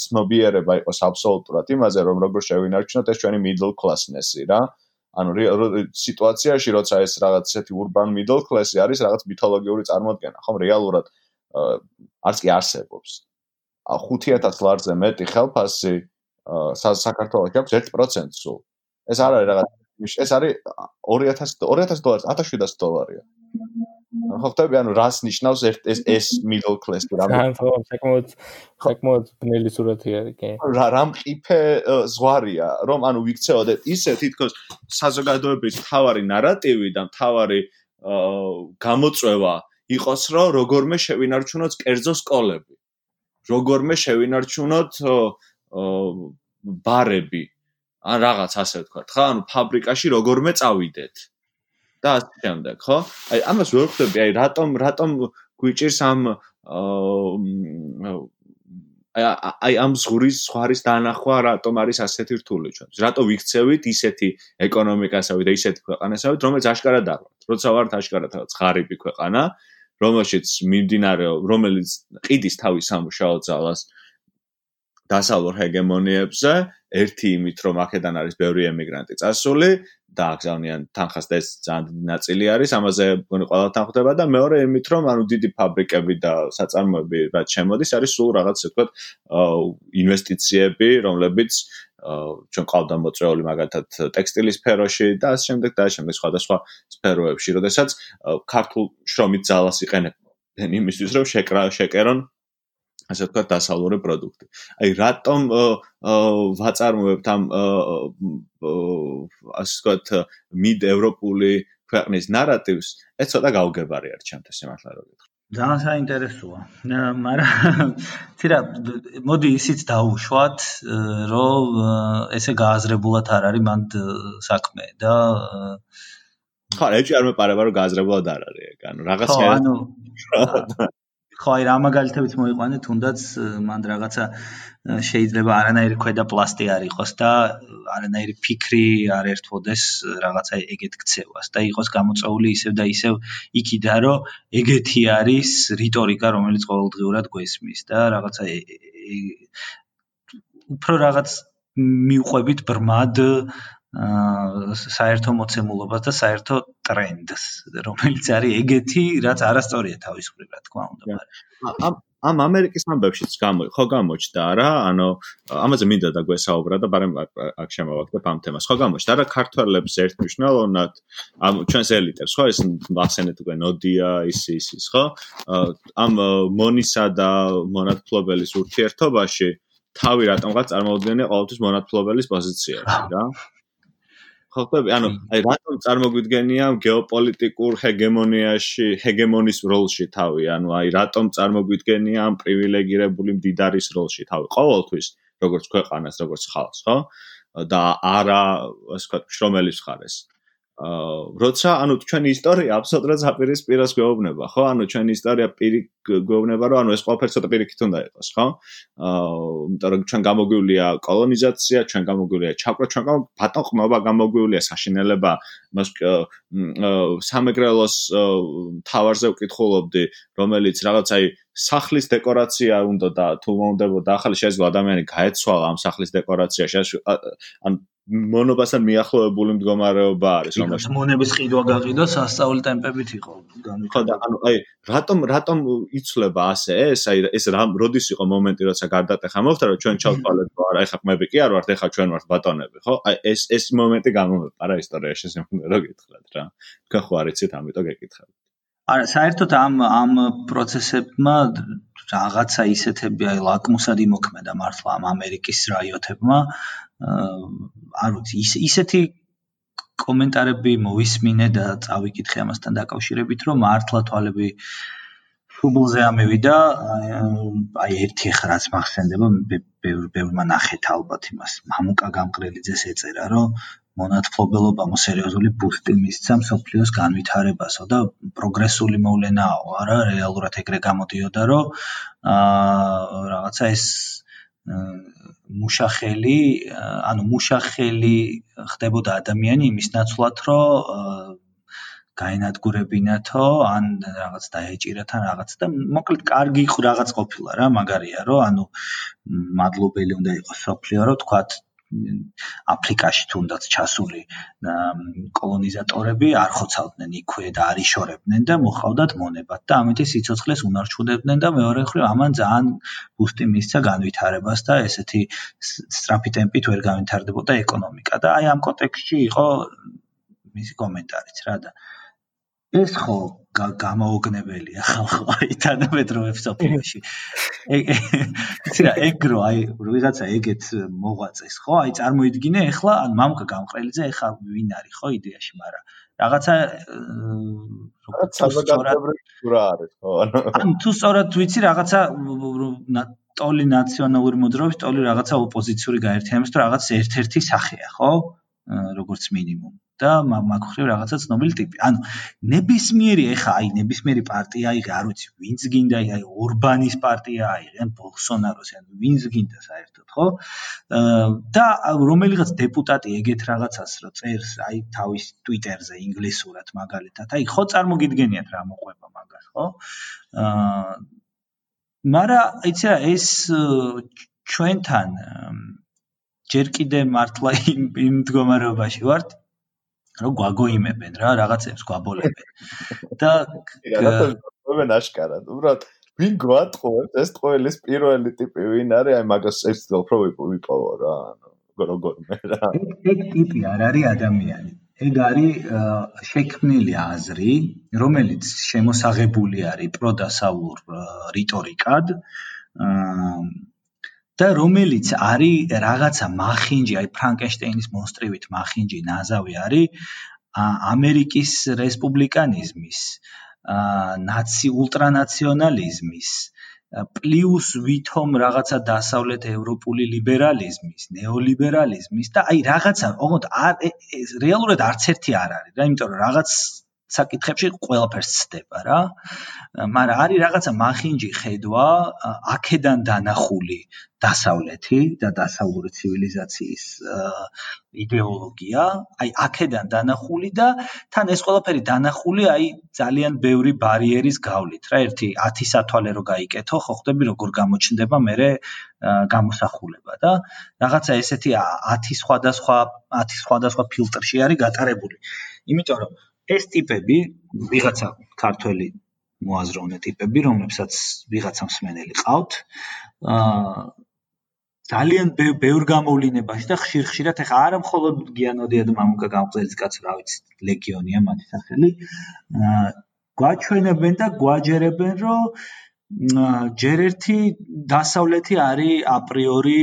ცნობიერება იყოს აბსოლუტურად იმაზე რომ როგორ შევინარჩუნოთ ეს ჩვენი middle class-ნესი რა. ანუ სიტუაციაში როცა ეს რაღაც ესეთი urban middle class-ი არის რაღაც მითოლოგიური წარმოდგენა ხომ? რეალურად არც კი არსებობს. 5000 ლარზე მეტი ხელფასი საქართველოს აქვს 1% სულ. ეს არ არის რაღაც ეს არის 2000 2000 დოლარი 1700 დოლარია. ხო ხტები? ანუ რას ნიშნავს ეს ეს middle class რა ხო. საკმაოდ საკმაოდ ბნელი სურათი არის კი. რა რამ ყიფე ზღვარია? რომ ანუ ვიქცეოდეთ ისე თითქოს საზოგადოების თავარი ნარატივი და თავარი გამოწვევა იყოს რომ როგორმე შევინარჩუნოთ კერძო სკოლები როგორმე შევინარჩუნოთ ბარები ან რაღაც ასე ვთქვათ, ხო? ანუ ფაბრიკაში როგორმე წავიდეთ. და ასე შემდეგ, ხო? აი ამას ვერ ხვდები, აი რატომ რატომ გვიჭირს ამ აი აი ამ ზღურის ზღარის დანახვა რატომ არის ასეთი რთული ჩვენ? რატო ვიქცევით ისეთი ეკონომიკასავით და ისეთი ქვეყანასავით, რომელიც აშკარად არ ვართ. როცა ვართ აშკარად რაღაც ღარიბი ქვეყანა, რომელშიც მიმდინარე რომელიც ყიდის თავის სამუშაო ძალას დასავლურ ჰეგემონიებზე, ერთი იმით, რომ აქედან არის ბევრი ემიგრანტი წასული და აგზავნიან თანხას და ეს ძალიან დიდი ნაწილი არის, ამაზე მგონი ყველა თანხდება და მეორე იმით, რომ ანუ დიდი ფაბრიკები და საწარმოები რაც შემოდის, არის სულ რაღაც ისე ვთქვათ, ინვესტიციები, რომლებიც ჩვენ ყავდა მოწეული მაგათად ტექსტილის სფეროში და ასე შემდეგ და ასე შემდეგ სხვადასხვა სფეროებში, როდესაც ქართულ შრომით ძალას იყენებენ იმისთვის, რომ შეკრა შეკერონ ასე ვთქვათ დასავლური პროდუქტი. აი რატომ ვაწარმოებთ ამ ასე ვთქვათ მიდ ევროპული ქვეყნის ნარატივს? ეს ცოტა გაუგებარი არის ჩემთვის სიმართლე რომ ვიტყვი. ძალიან საინტერესოა. მაგრამ თირა მოდი ისიც დაუშვათ, რომ ესე გააზრებულად არ არის მანდ საქმე და ხო, ეჭი არ მეპარება რომ გააზრებულად არ არის ეგ, ანუ რაღაცა ხო, ანუ ხო, აი რა მაგალითებიც მოიყვანე, თუნდაც მან რაღაცა შეიძლება არანაირი ქვედა პლასტი არ იყოს და არანაირი ფიქრი არ ერთვოდეს რაღაცა ეგეთ ქცევას და იყოს გამოწეული ისევ და ისევ იქიდან რომ ეგეთი არის რიტორიკა რომელიც ყოველდღიურად გვესმის და რაღაცა უფრო რაღაც მიუყვებით ბრმად აა საერთო მოცემულობას და საერთო ტრენდს რომელიც არის ეგეთი რაც არასწორია თავის მხრივ რა თქმა უნდა მაგრამ ამ ამ ამერიკის ამბებშიც გამო ხო გამოჩნდა რა ანუ ამაზე მინდა დაგვესაუბრა და ბარემ აქ შემოვაგდებ ამ თემას. ხო გამოჩნდა რა ქართველებს ერთმნიშვნელოვნად ამ ჩვენს ელიტებს ხო? ეს ვახსენეთ უკვე ნოდია ის ის ის ხო? ამ მონისა და მონათფლობელის ურთიერთობაში თავი რატომღაც წარმოუდგენია ყოველთვის მონათფლობელის პოზიციაში რა ხო ხტები ანუ აი რატომ წარმოგვიდგენია გეოპოლიტიკურ ჰეგემონიაში ჰეგემონის როლში თავი? ანუ აი რატომ წარმოგვიდგენია ამ პრივილეგირებული მდიდარის როლში თავი? ყოველთვის როგორც ქვეყანას როგორც ხალხს ხო? და არა ასე ვთქვათ შრომელის ხარეს აა როცა ანუ ჩვენი ისტორია აბსოლუტურად აპირისპირას გვეუბნება, ხო? ანუ ჩვენი ისტორია პირი გვეუბნება, რომ ანუ ეს ყველაფერი ცოტა პირიქით უნდა იყოს, ხო? აა იმიტომ რომ ჩვენ გამოგვივლია კოლონიზაცია, ჩვენ გამოგვივლია ჩაკვრა, ჩვენ ბატონ ყმობა გამოგვივლია საშინელება, მას სამეგრელოს თავარზე ვკითხულობდი, რომელიც რაღაც აი სახლის დეკორაცია უნდა და თუ მომდებოდა ახალი შეიძლება ადამიანი გაეცვალა ამ სახლის დეკორაციაში, ან მონობასთან მიახლოებული მდგომარეობა არის რომელშიც მონების ყიდვა გაყიდვა სასწაული ტემპებით იყო. ხო და ანუ აი რატომ რატომ იცლება ასე ეს აი ეს რა როდის იყო მომენტი როცა გარდატეხა მოხდა რომ ჩვენ ჩავთვალეთ რომ არა ეხა ყმები კი არ ვართ ეხა ჩვენ ვართ ბატონები ხო? აი ეს ეს მომენტი გამომეპარა ისტორიაში შემდგომ რო გითხრათ რა. თქვენ ხო არიცით ამიტომ გეკითხავთ არა საერთოდ ამ ამ პროცესებმა რაღაცა ისეთები აი ლაკმუსად იმოქმედა მართლა ამ ამერიკის რაიოთებმა არ ვიცი ის ისეთი კომენტარები მოვისმინე და წავიკითხე ამასთან დაკავშირებით რომ მართლა თვალები შუბლზე ამევიდა აი ერთი ხა რაც მახსენდება ბევრმა ნახეთ ალბათ იმას. მამუკა გამყრელიძეს ეწერა რომ მონათფლობელობა მოსერიოზული ბუსტი მისცა მსოფლიოს განვითარებასო და პროგრესული მოვლენაო. არა რეალურად ეგრე გამოდიოდა რომ აა რაღაცა ეს მუშახელი, ანუ მუშახელი ხდებოდა ადამიანი იმის ნაცვლად, რომ გაენადგურებინათო, ან რაღაც დაეჭირათ ან რაღაც და მოკლედ კარგი რაღაც ყოფილა რა, მაგარია, რომ ანუ მადლობელი უნდა იყოს სოფლიო, რომ თქვათ აფრიკაში თუნდაც ჩასული კოლონიზატორები არ ხოცავდნენ იქვე და არ იშორებდნენ და მოხავდათ მონებად და ამიტომ სიცოცხლეს უნარჩუნებდნენ და მეორე მხრივ ამან ძალიან ბუსტი მისცა განვითარებას და ესეთი სწრაფი ტემპით ვერ განვითარდებოდა ეკონომიკა და აი ამ კონტექსტში იყო მისი კომენტარიც რა და ეს ხო გამოუგნებელია ხალხო აი თანამედროვე ეგ იცი რა ეგ რო აი ვიღაცა ეგეთ მოღვაწეს ხო? აი წარმოიდგინე ეხლა ან მამუკა გამყრელიძე ეხლა ვინ არის ხო იდეაში მაგრამ რაღაცა რა არის ხო? ან თუ სწორად ვიცი რაღაცა ტოლი ნაციონალური მოძრაობის ტოლი რაღაცა ოპოზიციური გაერთიანების თუ რაღაც ერთ-ერთი სახეა ხო? როგორც მინიმუმ და მაგხრივ რაღაცა ცნობილი ტიპი. ანუ ნებისმიერი ეხა აი ნებისმიერი პარტია აი არ ვიცი ვინც გინდა აი ორბანის პარტია აი ან ბოლსონაროს ან ვინც გინდა საერთოდ ხო? და რომელიღაც დეპუტატი ეგეთ რაღაცას რო წერს აი თავის ტვიტერზე ინგლისურად მაგალითად აი ხო წარმოგიდგენიათ რა მოყვება მაგას ხო? აა მარა იცი რა ეს ჩვენთან ჯერ კიდე მართლა იმ იმ მდგომარეობაში ვართ რომ გვაგოიმებენ რა რაღაცებს გვაბოლებენ. და რატომ აშკარად უბრალოდ ვინ გვატყუებს ეს ტყუილის პირველი ტიპი ვინ არის აი მაგას ეს უფრო ვიპოვო რა ანუ როგორმე რა. ეგ ტიპი არ არის ადამიანი. ეგ არის შექმნილი აზრი რომელიც შემოსაღებული არის პროდასავლურ რიტორიკად. აა და რომელიც არის რაღაცა მახინჯი, აი ფრანკენშტეინის მონსტრივით მახინჯი ნაზავი არის ამერიკის რესპუბლიკანიზმის, ნაცი ულტრანაციონალიზმის პლუს ვითომ რაღაცა დასავლეთ ევროპული ლიბერალიზმის, ნეოლიბერალიზმის და აი რაღაცა, ოღონდ რეალურად არც ერთი არ არის რა, იმიტომ რომ რაღაც საკითხებში ყველაფერს ცდება რა. მაგრამ არის რაღაცა მახინჯი ხედვა აქედან დანახული დასავლეთი და დასავლური ცივილიზაციის იდეოლოგია, აი აქედან დანახული და თან ეს ყველაფერი დანახული აი ძალიან ბევრი ბარიერის გავლით რა. ერთი 10 სათვალე რო გაიკეთო, ხო ხდები როგორ გამოჩნდება მე გამოსახულება და რაღაცა ესეთი 10 სხვადასხვა 10 სხვადასხვა ფილტრში არის გატარებული. იმიტომ რომ ეს ტიპები ვიღაცა ქართველი მოაზროვნე ტიპები, რომლებსაც ვიღაცა მსმენელი ყავთ, აა ძალიან ბევრ გამოვლინებაში და ხშირ-ხშირად ეხა არა მხოლოდ გიანოდიად მამუკა გამყრელის კაცი, რა ვიცი, ლეგიონია მათი სახელი. აა გვაჩვენებენ და გვაჯერებენ, რომ ჯერ ერთი დასავლეთი არის აპრიორი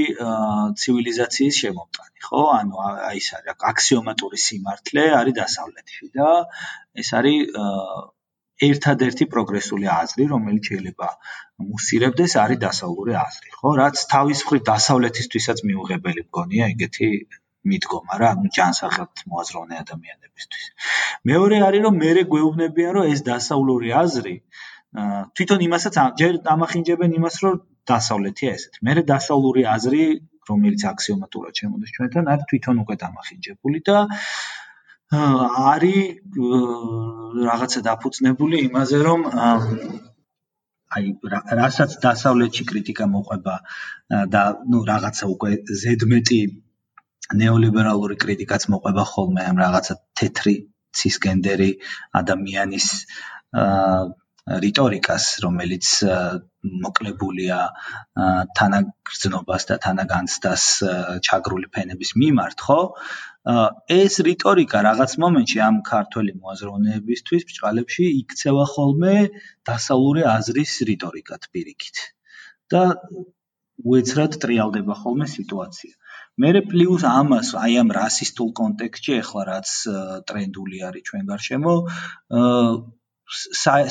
ცივილიზაციის შემომტანი. ხო? ანუ აი ეს არის აქსიომატური სიმართლე არის დასავლეთში და ეს არის ერთადერთი პროგრესული აზრი, რომელიც შეიძლება მუსირებდეს არის დასავლური აზრი, ხო? რაც თავის მხრივ დასავლეთისთვისაც მიუღებელი მგონია ეგეთი მიდგომა რა, ანუ ჯანსაღად მოაზროვნე ადამიანებისთვის. მეორე არის რომ მე გვეუბნებიან რომ ეს დასავლური აზრი თვითონ იმასაც ჯერ ამახინჯებენ იმას რომ დასავლეთია ესეთ. მე დასავლური აზრი რომელიც აქსიომატურად შემოდის ჩვენთან, არის თვითონ უკვე დამახინჯებული და არის რაღაცა დაფუძნებული იმაზე, რომ აი რასაც დასავლეთში კრიტიკა მოყვება და ნუ რაღაცა უკვე ზედმეტი ნეოლიბერალური კრიტიკაც მოყვება ხოლმე ამ რაღაცა თეთრი ცისგენდერი ადამიანის აა რიტორიკას, რომელიც მოკლებულია თანაგრძნობას და თანაგანცდას ჩაგრული ფენების მიმართ, ხო? ეს რიტორიკა რაღაც მომენტში ამ ქართველი მოაზროვნეებისთვის ბჭყალებში იქცევა ხოლმე დასავლური აზრის რიტორიკად პირიქით. და უეცრად ტრიალდება ხოლმე სიტუაცია. მერე პლუს ამას, აი ამ რასისტულ კონტექსტში ახლა რაც ტრენდული არის ჩვენ გარშემო,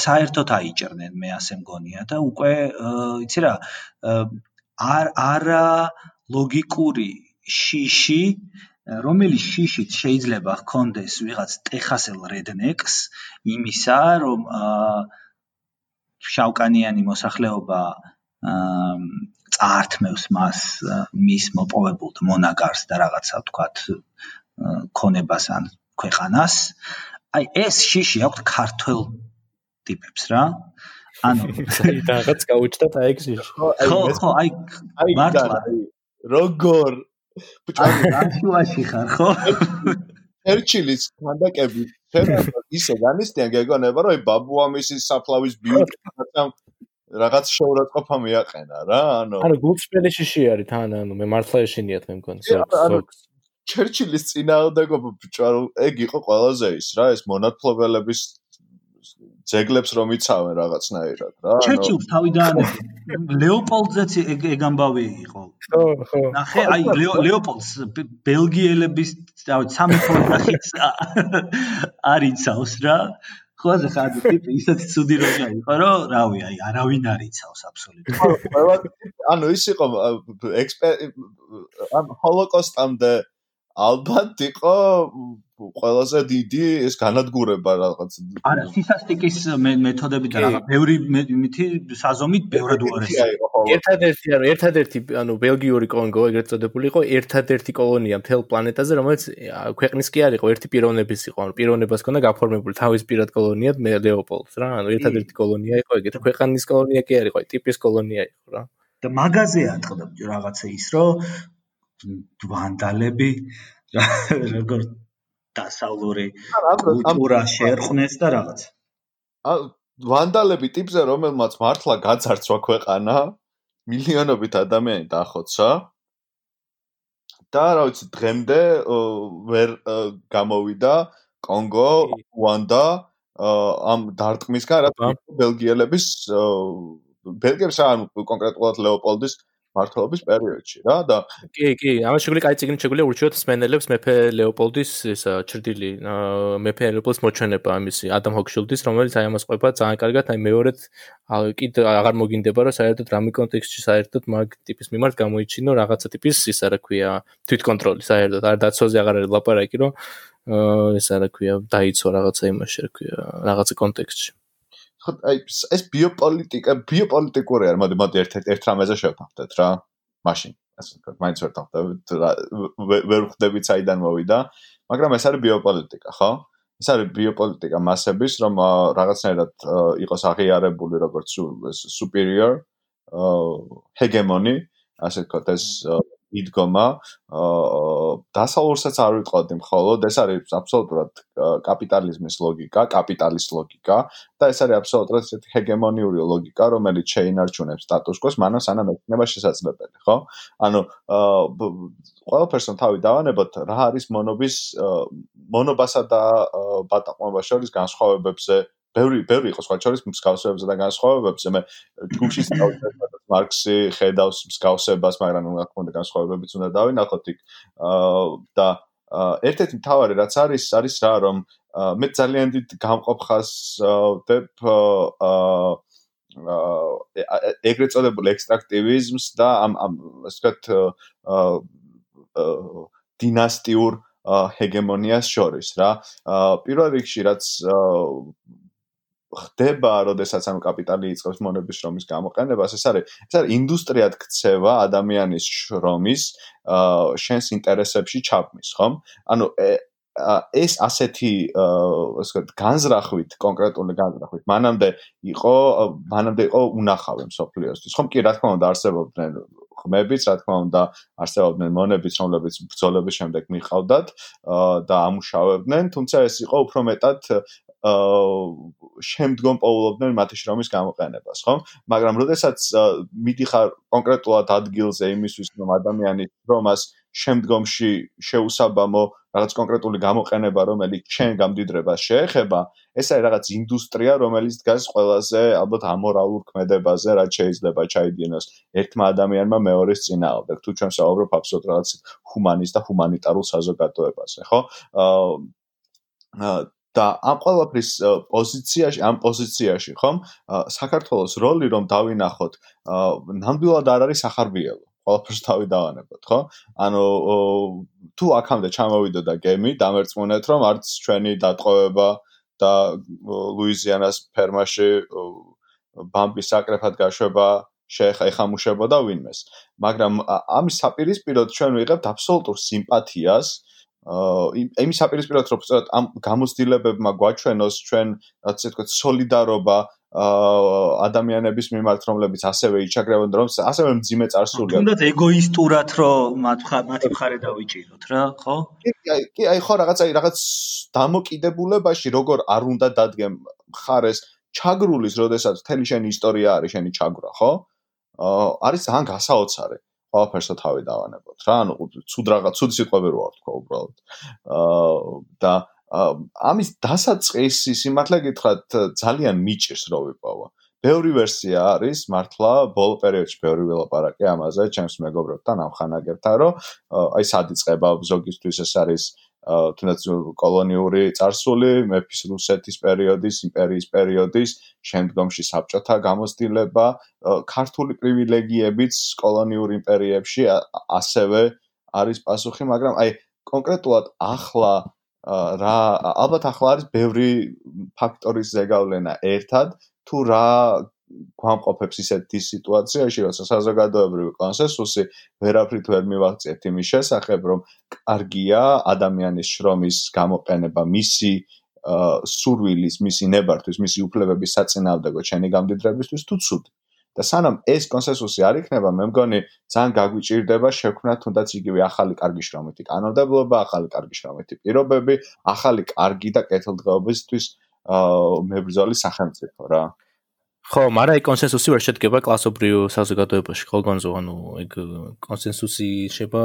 საერთოდ აიჭერნენ მე ასე მგონია და უკვე იცი რა არ არა ლოგიკური შიში რომელიც შიშით შეიძლება ჰქონდეს ვიღაც ტეხასელ რედნეკს იმისა რომ შავკანიანი მოსახლეობა წაართმევს მას მის მოპოვებულ მონაგარს და რაღაცა თქვათ ქონებას ან ქვეყანას. აი ეს შიში აქვს ქართულ ტიპებს რა. ანუ რაღაც გაუჩნდათ აი ეს შიში. ხო, ხო, აი მართლა როგორ ბუჭარი ხარ ხო? ერჩილის ხანდაკები ფერად ისე განისტიან გეგონება რომ აი ბაბუამისის საფლავის ბიუტი რაღაც შეურაცხყოფა მიაყენა რა ანუ ანუ გულწრფელი შიში არის თან ანუ მე მართლა ეშინიათ მე მგონი ჩერჩილის წინააღმდეგობა ბჭარო ეგ იყო ყველაზე ის რა ეს მონათლობელების ძეგლებს რომ იცავენ რაღაცნაირად რა ანუ ჩერჩილს თავიდან ლეოპოლდზეც ეგ ამბავი იყო. ხო ხო. ნახე აი ლეოპოლდს ბელგიელების დავით სამეფო ოჯახიც არიცავს რა. ხო ასე ხარ ტიპი ისეთი ცუდი როჟა იყო რომ რავი აი არავინ არიცავს აბსოლუტურად. ანუ ის იყო ექსპერ ამ ჰოლოკოსტამდე ალბათ იყო ყველაზე დიდი ეს განადგურება რაღაც. არა სისასტიკის მეთოდები და რაღაც ბევრი მითი საზომით ბევრად უარესია ერთადერთი ანუ ერთადერთი ანუ ბელგიური კონგო ეგრეთ წოდებული იყო ერთადერთი კოლონია მთელ პლანეტაზე რომელიც ქვეყნის კი არ იყო ერთი პიროვნების იყო ანუ პიროვნებას ჰქონდა გაფორმებული თავის პირად კოლონიად მე ლეოპოლდს რა ანუ ერთადერთი კოლონია იყო ეგრეთ ქვეყნის კოლონია კი არ იყო ტიპის კოლონია იყო რა. და მაგაზე ატყდა რაღაცა ის რომ ვანდალები როგორ დასავლური კულტურა შეერყნეს და რაღაც. ა ვანდალები ტიპზე რომელმაც მართლა გაძარცვა ქვეყანა მილიონობით ადამიანი დაახოცა. და რა ვიცი დღემდე ვერ გამოვიდა კონგო, უანდა ამ დარტყმისგან რა ბელგიელების ბელგიებს ან კონკრეტულად ლეოპოლდის მართლობის პერიოდში რა და კი კი. ამას შეგვიძლია კაი ციგნი შეგვიძლია ურჩიოთ სმენელებს მეფე ლეოპოლდის ესა ჩრდილი მეფე ლეოპოლდის მოჩვენება ამისი ადამ ჰოქშილდის რომელიც აი ამას ყვება ძალიან კარგად. აი მეორედ კიდე აღარ მოგინდება რომ საერთოდ რამე კონტექსტში საერთოდ მაგ ტიპის მიმართ გამოიჩინო რაღაცა ტიპის ისა რა ქვია თვითკონტროლი საერთოდ. არ დაცოზე აღარ არის ლაპარაკი რომ ესა რა ქვია დაიცვა რაღაცა იმაში რა ქვია რაღაცა კონტექსტში ხო აი ეს ბიოპოლიტიკა ბიოპოლიტიკური არ მოდი მოდი ერთ ერთ რამეზე შევთანხმდეთ რა მაშინ. ასე ვთქვათ მაინც ვერ თანხმდებით ვერ ხვდებით საიდან მოვიდა მაგრამ ეს არის ბიოპოლიტიკა ხო? ეს არის ბიოპოლიტიკა მასების რომ რაღაცნაირად იყოს აღიარებული როგორც superior hegemony ასე ვთქვათ ეს იდგომა დასავლურსაც არ ვიტყოდი მხოლოდ ეს არის აბსოლუტურად კაპიტალიზმის ლოგიკა, კაპიტალის ლოგიკა და ეს არის აბსოლუტურად ესეთი ჰეგემონიური ლოგიკა, რომელიც შეინარჩუნებს სტატუს კვოს, მანამ სანამ ექნება შესაძლებელი, ხო? ანუ ყველაფერს თავი დავანებოთ, რა არის მონობის მონობასა და ბატაყმობას შორის განსხვავებებზე ბევრი ბევრი იყო სხვა შორის მსგავსებებზე და განსხვავებებზე მე ჯგუფში სწავლობ მარქსი ხედავს მსგავსებას მაგრამ რა თქმა უნდა განსხვავებებიც უნდა დავინახოთ იქ. და ერთ-ერთი მთავარი რაც არის არის რა რომ მე ძალიან დიდ გამყოფხას ვდებ ეგრეთ წოდებულ ექსტრაქტივიზმს და ამ ამ ასე ვთქვათ დინასტიურ ჰეგემონიას შორის რა. პირველ რიგში რაც ხდება, როდესაც ამ კაპიტალი იწყებს მონების შრომის გამოყენებას, ეს არის ეს არის ინდუსტრიად ქცევა ადამიანის შრომის შენს ინტერესებში ჩაბმის, ხომ? ანუ ეს ასეთი ასე ვთქვათ განზრახვით კონკრეტული განზრახვით მანამდე იყო მანამდე იყო უნახავი მსოფლიოსთვის ხომ? კი რა თქმა უნდა არსებობდნენ ხმებიც რა თქმა უნდა არსებობდნენ მონებიც რომლებიც ბრძოლების შემდეგ მიყავდათ და ამუშავებდნენ თუმცა ეს იყო უფრო მეტად შემდგომ პოულობდნენ მათი შრომის გამოყენებას, ხო? მაგრამ როდესაც მიდიხარ კონკრეტულად ადგილზე იმისთვის, რომ ადამიანის შრომას შემდგომში შეუსაბამო რაღაც კონკრეტული გამოყენება, რომელიც ჩვენ გამდიდრებას შეეხება, ეს არის რაღაც ინდუსტრია, რომელიც დგას ყველაზე ალბათ ამორალურ ქმედებაზე, რაც შეიძლება ჩაიდინოს ერთმა ადამიანმა მეორის წინააღმდეგ. თუ ჩვენ საუბრობ აბსოლუტურად რაღაც ჰუმანისტ და ჰუმანიტარულ საზოგადოებაზე, ხო? აა და ამ ყოველფრის პოზიციაში, ამ პოზიციაში, ხომ? საქართველოს როლი რომ დავინახოთ, ნამდვილად არ არის ახარბიელო. ყოველფერს თავი დავანებოთ, ხო? ანუ თუ აქამდე ჩამოვიდოდა გემი, დამერწმუნეთ, რომ არც ჩვენი დატყვევება და ლუიზიანას ფერმაში ბამბის საკრეფად გაშვება შეეხამუშებოდა ვინმეს. მაგრამ ამის საპირისპიროდ ჩვენ ვიღებთ აბსოლუტურ სიმპათიას აა იმის აპირისპიროთ რომ სწორედ ამ გამოცდილებებმა გვაჩვენოს ჩვენ რაც თქვა солиდარობა ადამიანების მიმართ რომლებიც ასევე იჩაგრევენ რომ ასევე მძიმე წარსულია. თუნდაც ეგოისტურად რომ მათ მათი მხარე დავიჭიროთ რა, ხო? კი, აი ხო რაღაცა რაღაც დამოკიდებულებაში როგორ არ უნდა დადგեմ მხარეს ჩაგრულის, როდესაც მთელი შენი ისტორია არის შენი ჩაგვრა, ხო? არის ძალიან გასაოცარი. აა ყველაფერსო თავი დავანებოთ რა. ანუ ცუდ რაღაც ცუდი სიტყვები რო არ თქვა უბრალოდ. აა და ამის დასაწყისი სიმართლე გითხრათ ძალიან მიჭირს რო ვიპოვა ბევრი ვერსია არის მართლა ბოლო პერიოდში ბევრი ველაპარაკე ამაზე ჩემს მეგობრებთან ამ ხანაგებთან რომ აი სად იწყება ზოგისთვის ეს არის თუნდაც კოლონიური царსული მეფის რუსეთის პერიოდის, იმპერიის პერიოდის, შემდგომში საბჭოთა გამოცდილება, ქართული პრივილეგიებიც კოლონიურ იმპერიებში ასევე არის პასუხი, მაგრამ აი კონკრეტულად ახლა რა ალბათ ახლა არის ბევრი ფაქტორის ზეგავლენა ერთად თუ რა გვამყოფებს ისეთი სიტუაციაში, როცა საზოგადოებრივი კონსენსუსი ვერაფრით ვერ მივაღწიეთ იმის შესახებ, რომ კარგია ადამიანის შრომის გამოყენება მისი სურვილის, მისი ნებართვის, მისი უფლებების საწინააღმდეგო ჩენი გამდიდრებისთვის თუ ცუდ. და სანამ ეს კონსენსუსი არ იქნება, მე მგონი ძალიან გაგვიჭირდება შექმნა თუნდაც იგივე ახალი კარგი შრომითი კანონმდებლობა, ახალი კარგი შრომითი პირობები, ახალი კარგი და კეთილდღეობისთვის აა მებრძოლი სახელმწიფო რა. ხო, მაგრამ აი კონსენსუსი ვერ შედგება კლასობრივ საზოგადოებაში, ხო გონზო, ანუ ეგ კონსენსუსი შეება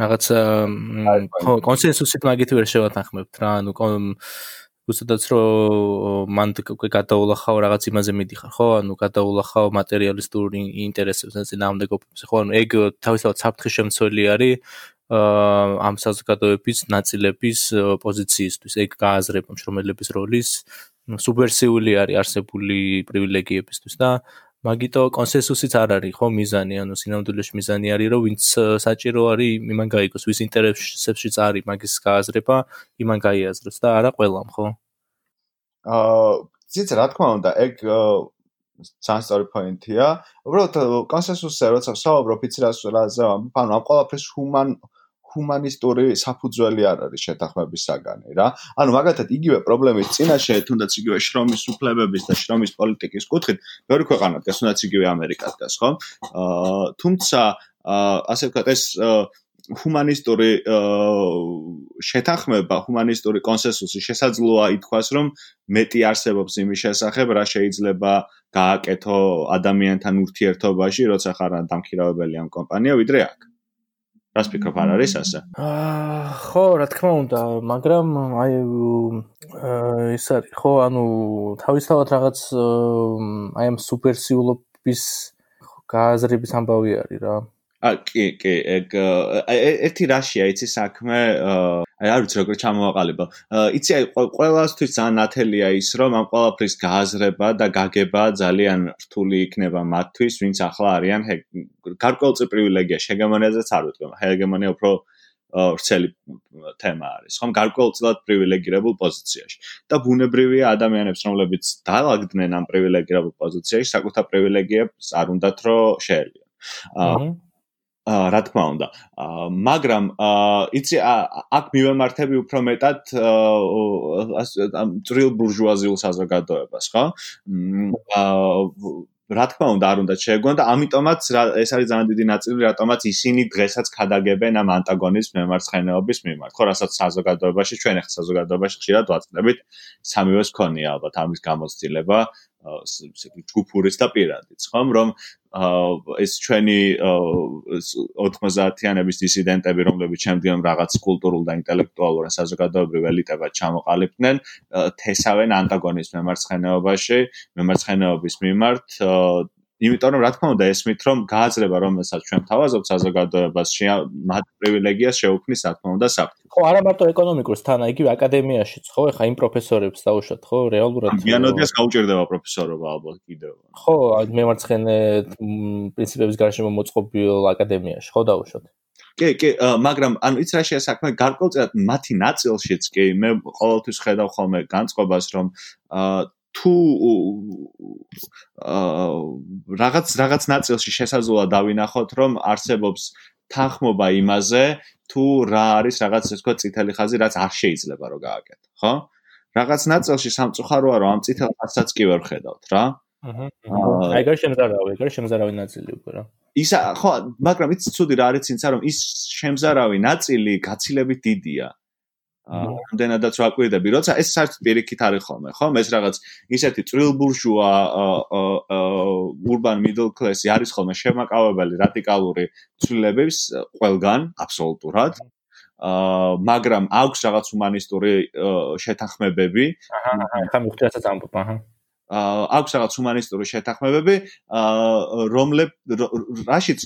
რაღაცა ხო, კონსენსუსით მაგით ვერ შევათანხმებთ რა, ანუ უცადაც რომ მან უკვე გადაულახავ რაღაც იმაზე მიდიხარ, ხო? ანუ გადაულახავ მატერიალისტურ ინტერესებს და წინააღმდეგობებს, ხო? ანუ ეგ თავისთავად საფრთხის შემცველი არის ამ საზოგადოების ნაწილების პოზიციისთვის, ეგ გააზრება მშრომელების როლის სუბვერსიული არის არსებული პრივილეგიებისთვის და მაგიტო კონსენსუსიც არ არის ხო მიზანი ანუ სინამდვილეში მიზანი არის რომ ვინც საჭირო არის იმან გაიგოს ვის ინტერესებშიც არის მაგის გააზრება იმან გაიაზროს და არა ყველამ ხო? აა ციც რა თქმა უნდა ეგ ძალიან სწორი პოინტია უბრალოდ კონსენსუსზე როცა საუბრობ იცი რა რაზე ანუ ამ ყველაფერს ჰუმან ჰუმანისტური საფუძველი არ არის შეთანხმების საგანი რა. ანუ მაგათად იგივე პრობლემის წინაშე, თუნდაც იგივე შრომის უფლებების და შრომის პოლიტიკის კუთხით, ბევრი ქვეყანა დგას, თუნდაც იგივე ამერიკა დგას, ხო? აა თუმცა აა ასე ვთქვათ, ეს ჰუმანისტური შეთანხმება, ჰუმანისტური კონსენსუსი შესაძლოა ითქვას, რომ მეტი არსებობს იმის შესახებ, რა შეიძლება გააკეთო ადამიანთან ურთიერთობაში, როცა ხარ დამქირავებელი ამ კომპანია, ვიდრე აქ. რას ფიქრობ არ არის ასე? აა ხო, რა თქმა უნდა, მაგრამ აი ეს არის ხო, ანუ თავისთავად რაღაც აი ამ სუპერსიულობის გააზრების ამბავი არის რა. ა კი, ეგ ერთი რაშია იცი საქმე, აი არ ვიცი როგორ ჩამოვაყალიბო. იცი აი ყველასთვის ძალიან ნათელია ის, რომ ამ ყველაფრის გააზრება და გაგება ძალიან რთული იქნება მათთვის, ვინც ახლა არიან გარკვეულწილ პრივილეგია, ჰეგემონიაზეც არ ვიტყვი, ჰეგემონია უფრო რცელი თემა არის, ხომ გარკვეულწილად პრივილეგირებულ პოზიციაში. და ბუნებრივია ადამიანებს, რომლებიც დაალაგდნენ ამ პრივილეგირებულ პოზიციაში, საკუთარ პრივილეგიებს არ უნდათ რომ შეერგენ. აა აა რა თქმა უნდა. მაგრამ იცი აქ მივემართები უფრო მეტად წრილ ბურჟუაზიულ საზოგადოებას, ხო? აა რა თქმა უნდა არ უნდა შეგვან და ამიტომაც ეს არის ძალიან დიდი ნაწილი რატომაც ისინი დღესაც ქადაგებენ ამ ანტაგონიზმ მემარცხენეობის მიმართ. ხო, რასაც საზოგადოებაში ჩვენ ახლა საზოგადოებაში ხშირად ვაწყდებით სამივეს ქონია ალბათ ამის გამოცდილება. ჯგუფურის და პირადიც, ხომ, რომ ეს ჩვენი 90-იანების დისიდენტები, რომლებიც შემდგომ რაღაც კულტურულ და ინტელექტუალურ საზოგადოებრივ ელიტებად ჩამოყალიბდნენ, თესავენ ანტაგონიზმ მემარცხენეობაში, მემარცხენეობის მიმართ იმიტომ რომ რა თქმა უნდა ესმით რომ გააზრება რომელსაც ჩვენ თავაზობთ საზოგადოებას მათ პრივილეგიას შეუქმნის რა თქმა უნდა საფრთხე. ხო, არა მარტო ეკონომიკურს თან, იგივე აკადემიაშიც, ხო, ეხა იმ პროფესორებს დაუშვათ, ხო, რეალურად. მიანოდიას გაუჭirdება პროფესორობა ალბათ კიდევ. ხო, მემარცხენე პრინციპების გარშემო მოწყობილ აკადემიაში, ხო, დაუშვათ. კი, კი, მაგრამ ანუ იც რა შეიძლება საქმე გარკვეულწილად მათი ნაწილშიც კი მე ყოველთვის ხედავ ხოლმე განწყობას რომ აა თუ რაღაც რაღაც ნაწილში შესაძლოა დავინახოთ, რომ არსებობს თანხმობა იმაზე, თუ რა არის რაღაც ესე ვთქვათ წითელი ხაზი, რაც არ შეიძლება რომ გააკეთო, ხო? რაღაც ნაწილში სამწუხაროა, რომ ამ წითელ ხაზსაც კი ვერ ხედავთ, რა. აჰა. აი გარ შემზარავი, გარ შემზარავი ნაწილი უკვე რა. ისა ხო, მაგრამ იცი ცუდი რა არის ინცა რომ ის შემზარავი ნაწილი გაცილებით დიდია. ამდენადაც ვაკვირდები, როცა ეს საერთოდ პირიქით არის ხოლმე, ხო? ეს რაღაც ისეთი წრილბურჟუა urban middle class-ი არის ხოლმე შემაკავებელი რადიკალური ცვლილებების ყველგან, აბსოლუტურად. აა მაგრამ აქვს რაღაც ჰუმანისტური შეთანხმებები. აჰა, ახლა მიხდასაც ამბობ, აჰა. აქვს რაღაც ჰუმანისტური შეთანხმებები, რომლებ რაშიც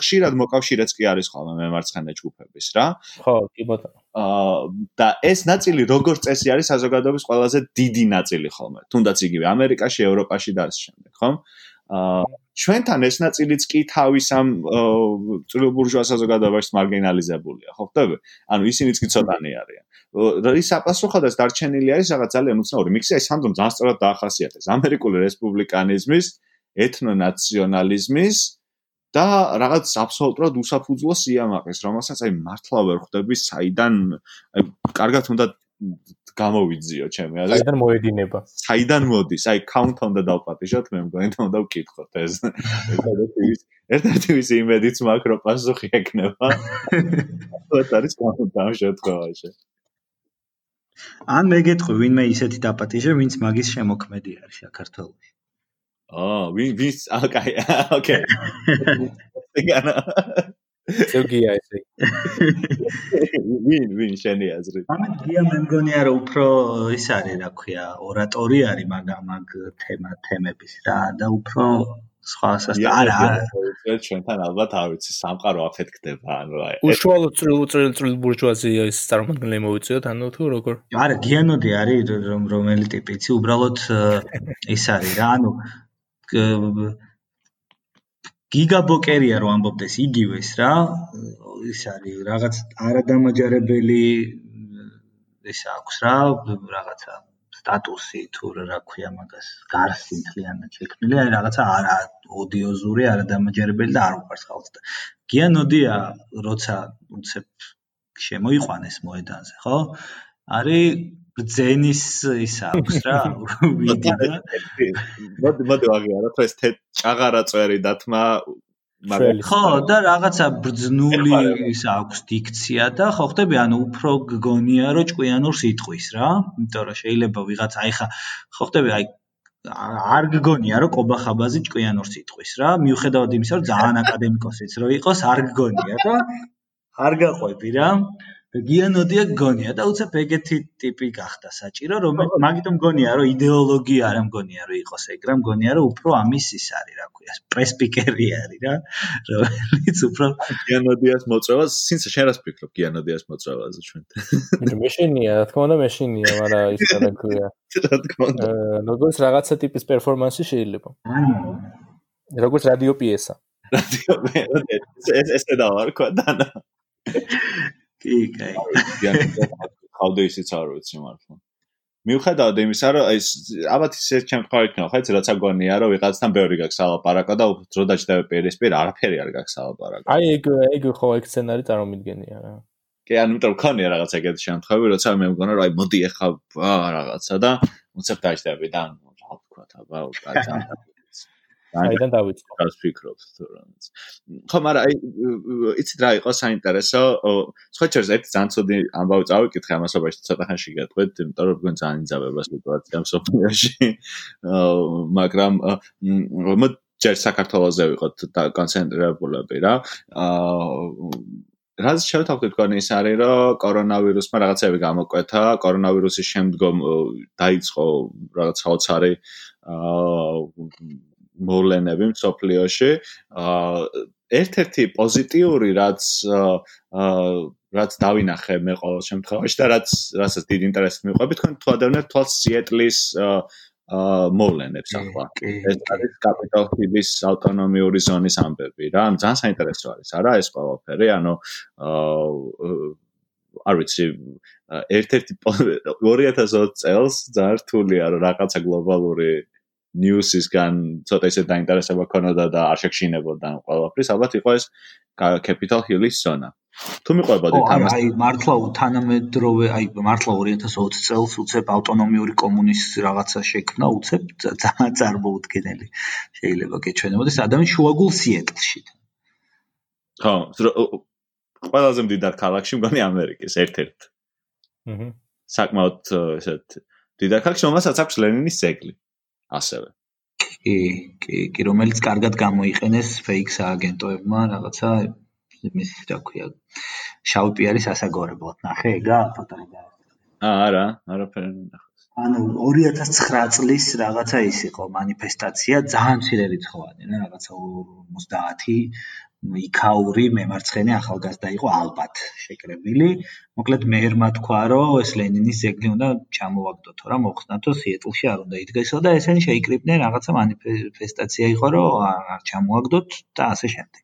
ხშირად მოკავშირეც კი არის ხოლმე მემარცხენე ჯგუფების რა. ხო, კი ბატონო. აა და ეს ნაწილი როგორც წესი არის საზოგადოების ყველაზე დიდი ნაწილი ხოლმე, თუნდაც იგივე ამერიკაში, ევროპაში და ასე შემდეგ, ხო? აა ჩვენთან ეს ნაწილიც კი თავის ამ წრილ ბურჟუა საზოგადოებაში მარგინალიზებულია, ხო ხტები? ანუ ისინიც კი ცოტანი არიან. რის აპასუხოდას დარჩენილი არის რაღაც ძალიან უცნაური მიქსი, აი სანდრომ ძალიან სწორად დაახასიათეს ამერიკული რესპუბლიკანიზმის, ეთნონაციონალიზმის და რაღაც აბსოლუტურად უსაფუძვლო სიამაყის, რომელსაც აი მართლა ვერ ხვდები საიდან აი კარგად უნდა გამოვიძიო ჩემი აზრით. საიდან მოედინება? საიდან მოდის? აი count on და დავპატიჟოთ, მე მგონი რომ უნდა ვკითხოთ ეს. ერთ-ერთი ის იმედიც მაქრო პასუხი ეკნება. ეს არის count ამ შემთხვევაში. ან მე გეტყვი ვინმე ისეთი დაპატიჟე, ვინც მაგის შემოქმედი არის საქართველოში. აა, ვინ ვის? ოკეი, ოკეი. ეგანა. ზოგია ესე. ვინ ვინ შენი აზრი? ამეთ გია მე მგონია რომ უფრო ის არის რა ქვია, ორატორი არის მაგ მაგ თემა თემების რა და უფრო სხვა სასტა არა არა ჩვენთან ალბათ არ ვიცი სამყარო აფეთქდება ანუ აი უშუალო წრილ წრილ წრილ ბურჟუაზია ის წარმოგნელი მოვიწიოთ ანუ თუ როგორ არა გიანოდი არის რომელი ტიპი იცი უბრალოდ ის არის რა ანუ გიგაბოკერია რო ამბობდეს იგივეს რა ის არის რაღაც არადამაჯერებელი ეს აქვს რა რაღაცა სტატუსი თუ რა ქვია მაგას გარსი მთლიანად შექმნილი აი რაღაცა არა ოდიოზური არადამაჯერებელი და არ უყარს ხალხს და გიანოდია როცა უცებ შემოიყვანეს მოედანზე ხო? არის ბძენის ის აქვს რა ვიდეო მოდი მოდი ვაღიარო ეს თე ჭაღარა წვერი დათმა მაგრამ ხო და რაღაცა ბრძნული ის აქვს დიქცია და ხო ხტები ანუ უფრო გგონია რომ ჭკვიანურს იტყვის რა. იმიტომ რომ შეიძლება ვიღაც აი ხა ხო ხტები აი არ გგონია რომ კობახაბაზი ჭკვიანურს იტყვის რა. მიუხედავად იმისა რომ ძალიან აკადემიკოსიც რო იყოს არ გგონია და არ გაყვები რა გიანოდია გონია და უცებ ეგეთი ტიპი გახდა საჭირო რომ მაგიტომ გონია რომ იდეოლოგია არ მგონია რომ იყოს ეგ რა მგონია რომ უფრო ამის ის არის რა ქვია პრესპიკერი არის რა რომელიც უფრო გიანოდიას მოწევას სინც შენ რას ფიქრობ გიანოდიას მოწევაზე ჩვენ მეშინია რა თქმა უნდა მეშინია მაგრამ ის რა ქვია რა თქმა უნდა როგორც რაღაცა ტიპის პერფორმანსი შეიძლება როგორც რადიო პიესა რადიო ეს ესე დავარქვა დანა კი, კი. ხავდე ისიც არ ვიცი მართლა. მიუხედავად იმისა, რომ ეს ალბათ ისე ჩემთხვევით იქნება, ხო, ეს როცა გონია, რომ ვიღაცთან ბევრი გაქვს ალაპარაკა და უფრო დაჭდება პირისპირ, არაფერი არ გაქვს ალაპარაკა. აი ეგ ეგ ხო ეგ სცენარი წარმომიდგენია რა. კი, ანუ მეტყვი ქონია რაღაც ეგეთი შემთხვევები, როცა მე მგონა, რომ აი მოდი ახლა რაღაცა და უცებ დაჭდები და რა ვთქვა, აბა, კაცი აიდან დავიწყო. გას ფიქრობთ თუ რამაც. ხო, მაგრამ აი იცით რა იყო საინტერესო? სხვაჩერს ერთ ძალიან ცუდი ამბავი წავიკითხე ამასობაში ცოტა ხანში გეტყვით, იმიტომ რომ გონ ძალიან იძაბება სიტუაცია მსოფლიოში. მაგრამ მოდ ჯერ საქართველოსზე ვიყოთ და კონცენტრირებულები რა. აა რაც შევთავაზეთ გონი ის არის რომ კორონავირუსმა რაღაცები გამოკვეთა, კორონავირუსის შემდგომ დაიწყო რაღაც საოცარი აა მოვლენები მსოფლიოში. აა ერთ-ერთი პოზიტიური რაც აა რაც დავინახე მე ყოველ შემთხვევაში და რაც რასაც დიდ ინტერესს მიყვები თქვენ თუ ადევნებთ თვალს სიეტლის აა მოვლენებს ახლა. ეს არის კაპიტალ ჰილის ავტონომიური ზონის ამბები რა. ანუ ძალიან საინტერესო არის, არა ეს ყველაფერი, ანუ აა არ ვიცი ერთ-ერთი 2020 წელს ძალიან რთულია რომ რაღაცა გლობალური news-ისგან ცოტა ისე დაინტერესება ქონოდა და არ შეგშინებოდა ყველაფრის, ალბათ იყო ეს Capital Hill-ის ზონა. თუ მიყვებოდი თამაში აი მართლა თანამედროვე აი მართლა 2020 წელს უცებ ავტონომიური კომუნის რაღაცა შექმნა უცებ ძალიან წარმოუდგენელი შეიძლება გეჩვენებოდეს ადამიანი შუაგულ სიეტლში ხო ყველაზე მდიდარ ქალაქში მგონი ამერიკის ერთ-ერთ. აჰა საკმაოდ ესეთ. მდიდარ ქალაქში რომელსაც აქვს ლენინის ძეგლი ასევე. კი, კი, კი, რომელიც კარგად გამოიყენეს ფეიქ სააგენტოებმა რაღაცა მის რა ქვია შავი პიარის ასაგორებლად. ნახე, ეგა ფოტოა და. აა, არა, არაფერი ნახე. ანუ 2009 წლის რაღაცა ის იყო манифестация, ძალიან მცირე რიცხოვანი რა, რაღაცა 50 იქაური მემარცხენე ახალგაზრდა იყო ალბათ შეკრებილი. მოკლედ მეერმა თქვა, რომ ეს ლენინის ძეგლი უნდა ჩამოვაგდოთო რა, მოხსნათო, სიეტლში არ უნდა იდგესო და ესენი შეიკრიბნენ, რაღაცა манифестация იყო, რომ არ ჩამოაგდოთ და ასე შემდეგ.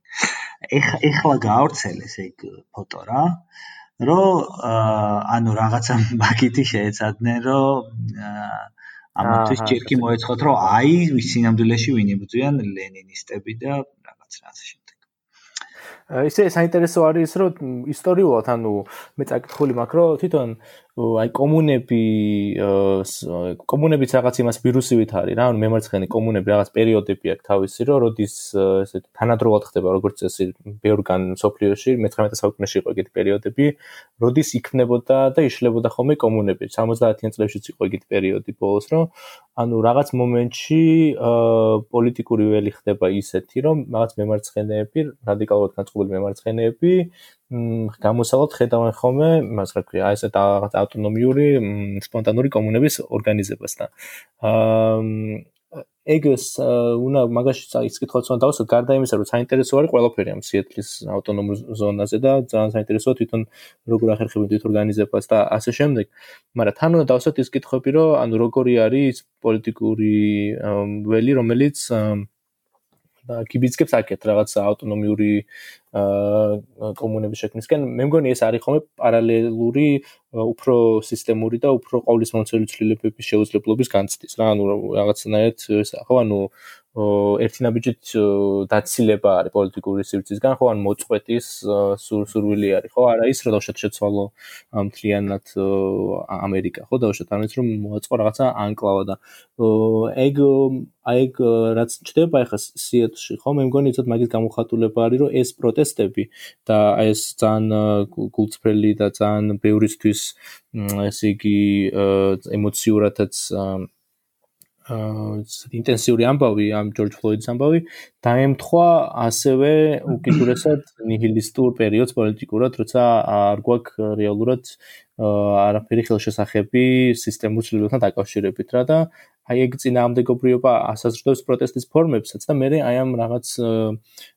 ეხლა ეხლა გაავრცელეს ეგ ფოტო რა. რომ ანუ რაღაცა მაგითი შეეცადნენ, რომ ამათვის ჯერ კი მოეცხოთ, რომ აი სინამდვილეში ვინიბძვიან ლენინისტები და რაღაც რა ასე. ისე საინტერესო არის რომ ისტორიულად ანუ მე წაკითხული მაქვს რომ თვითონ აი კომუნები კომუნებიც რაღაც იმას ვირუსივით არის რა, ანუ მემარცხენე კომუნები რაღაც პერიოდები აქვს თავისი, რომ როდის ესე თანადროულად ხდება როგორც წესი ბევრგან სოფლიოში 19 საუკუნეში იყო ეგეთი პერიოდები, როდის იქნებოდა და იშლებოდა ხოლმე კომუნები. 70-იან წლებშიც იყო ეგეთი პერიოდი ბოლოს, რომ ანუ რაღაც მომენტში პოლიტიკური ველი ხდება ისეთი, რომ რაღაც მემარცხენეები, რადიკალურად განწყობილი მემარცხენეები გამოსავალთ ხედავენ ხოლმე, მას რა ქვია, აი ესე რაღაც ავტონომიური სპონტანური კომუნების ორგანიზებას და აა ეგს უნდა მაგაში ის კითხვა თვითონ დავსვათ გარდა იმისა რომ საინტერესო არის ყველაფერი ამ სიეტლის ავტონომურ ზონაზე და ძალიან საინტერესოა თვითონ როგორ ახერხებენ თვით ორგანიზებას და ასე შემდეგ. მაგრამ თან უნდა დავსვათ ის კითხვები რომ ანუ როგორი არის პოლიტიკური ველი რომელიც და კიბიცკებს აკეთ რაღაც ავტონომიური კომუნების შექმნისკენ. მე მგონი ეს არის ხოლმე პარალელური უფრო სისტემური და უფრო ყოვლის მომცველი ცვლილებების შეუძლებლობის განცდის რა. ანუ რაღაცნაირად ხო ანუ ერთი ნაბიჯით დაცილება არის პოლიტიკური სივრცისგან ხო? ან მოწყვეტის სურვილი არის ხო? არა ის რომ დავშოთ შეცვალო მთლიანად ამერიკა ხო? დავშოთ ამის რომ მოაწყო რაღაცა ანკლავა და ეგ ეგ რაც ჩდება ახლა სიეთში ხო? მე მგონი ცოტა მაგის გამოხატულება არის რომ ეს პროტესტები და ეს ძალიან გულწრფელი და ძალიან ბევრისთვის ესე იგი ემოციურადაც ინტენსიური ამბავი ამ ჯორჯ ფლოიდის ამბავი დაემთხვა ასევე უკიდურესად ნიჰილისტურ პერიოდს პოლიტიკურად, როცა არ გვაქვს რეალურად არაფერი ხელშესახები სისტემურ ცვლილებებთან დაკავშირებით რა და აი ეგ წინააღმდეგობრიობა ასაზრდოს პროტესტის ფორმებსაც და მე აი ამ რაღაც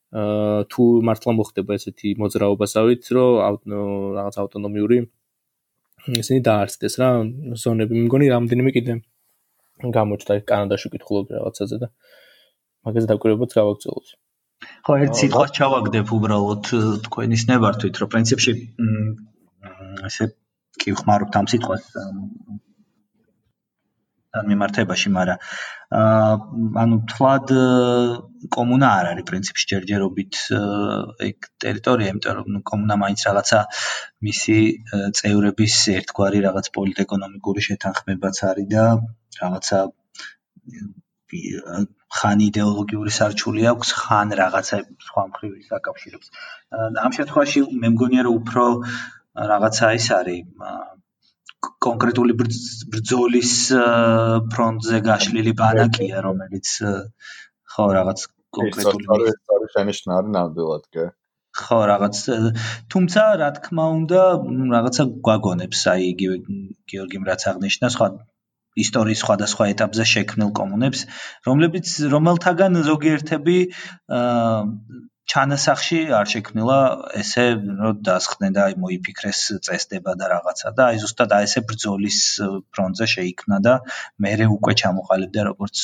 თუ მართლა მოხდება ესეთი მოძრაობასავით, რომ რაღაც ავტონომიური ისინი დაარსდეს რა ზონები, მგონი რამდენიმე კიდე გამოჩნდა კანადაში ვკითხულობდი რაღაცაზე და მაგაზე დაკვირვებაც გავაგზავნოთ. ხო, ერთ სიტყვას ჩავაგდებ უბრალოდ თქვენის ნებართვით, რომ პრინციპში ესე კი ხმარობთ ამ სიტყვას ამ მიმართებაში, მაგრამ აა ანუ თლად კომუნა არ არის პრინციპში ჯერჯერობით ეგ ტერიტორია, იმიტომ რომ კომუნა მაინც რაღაცა მისი წევრების ერთგვარი რაღაც პოლიტეკონომიკური შეთანხმებაც არის და რაღაცა ხან იდეოლოგიური სარჩული აქვს, ხან რაღაცა სხვა მხრივ ის აკავშირებს. ამ შემთხვევაში მე მგონია რომ უფრო რაღაცა ის არის კონკრეტული ბრძოლის ფრონტზე გაშლილი ბანაკია, რომელიც ხო რაღაც კონკრეტული არის შენიშნა არის ნამდვილად, კი? ხო, რაღაც თუმცა რა თქმა უნდა, რაღაცა გვაგონებს, აი იგივე გიორგიმ რაც აღნიშნა, სხვა ისტორიის სხვადასხვა ეტაპზე შექმნილ კომუნებს, რომლებიც რომელთაგან ზოგიერთები აა ჩანასახში არ შექმნილა ესე რომ დასხდნენ და აი მოიფიქრეს წესდება და რაღაცა და აი ზუსტად აი ესე ბრძოლის ფრონტზე შეიქმნა და მე უკვე ჩამოყალიბდა როგორც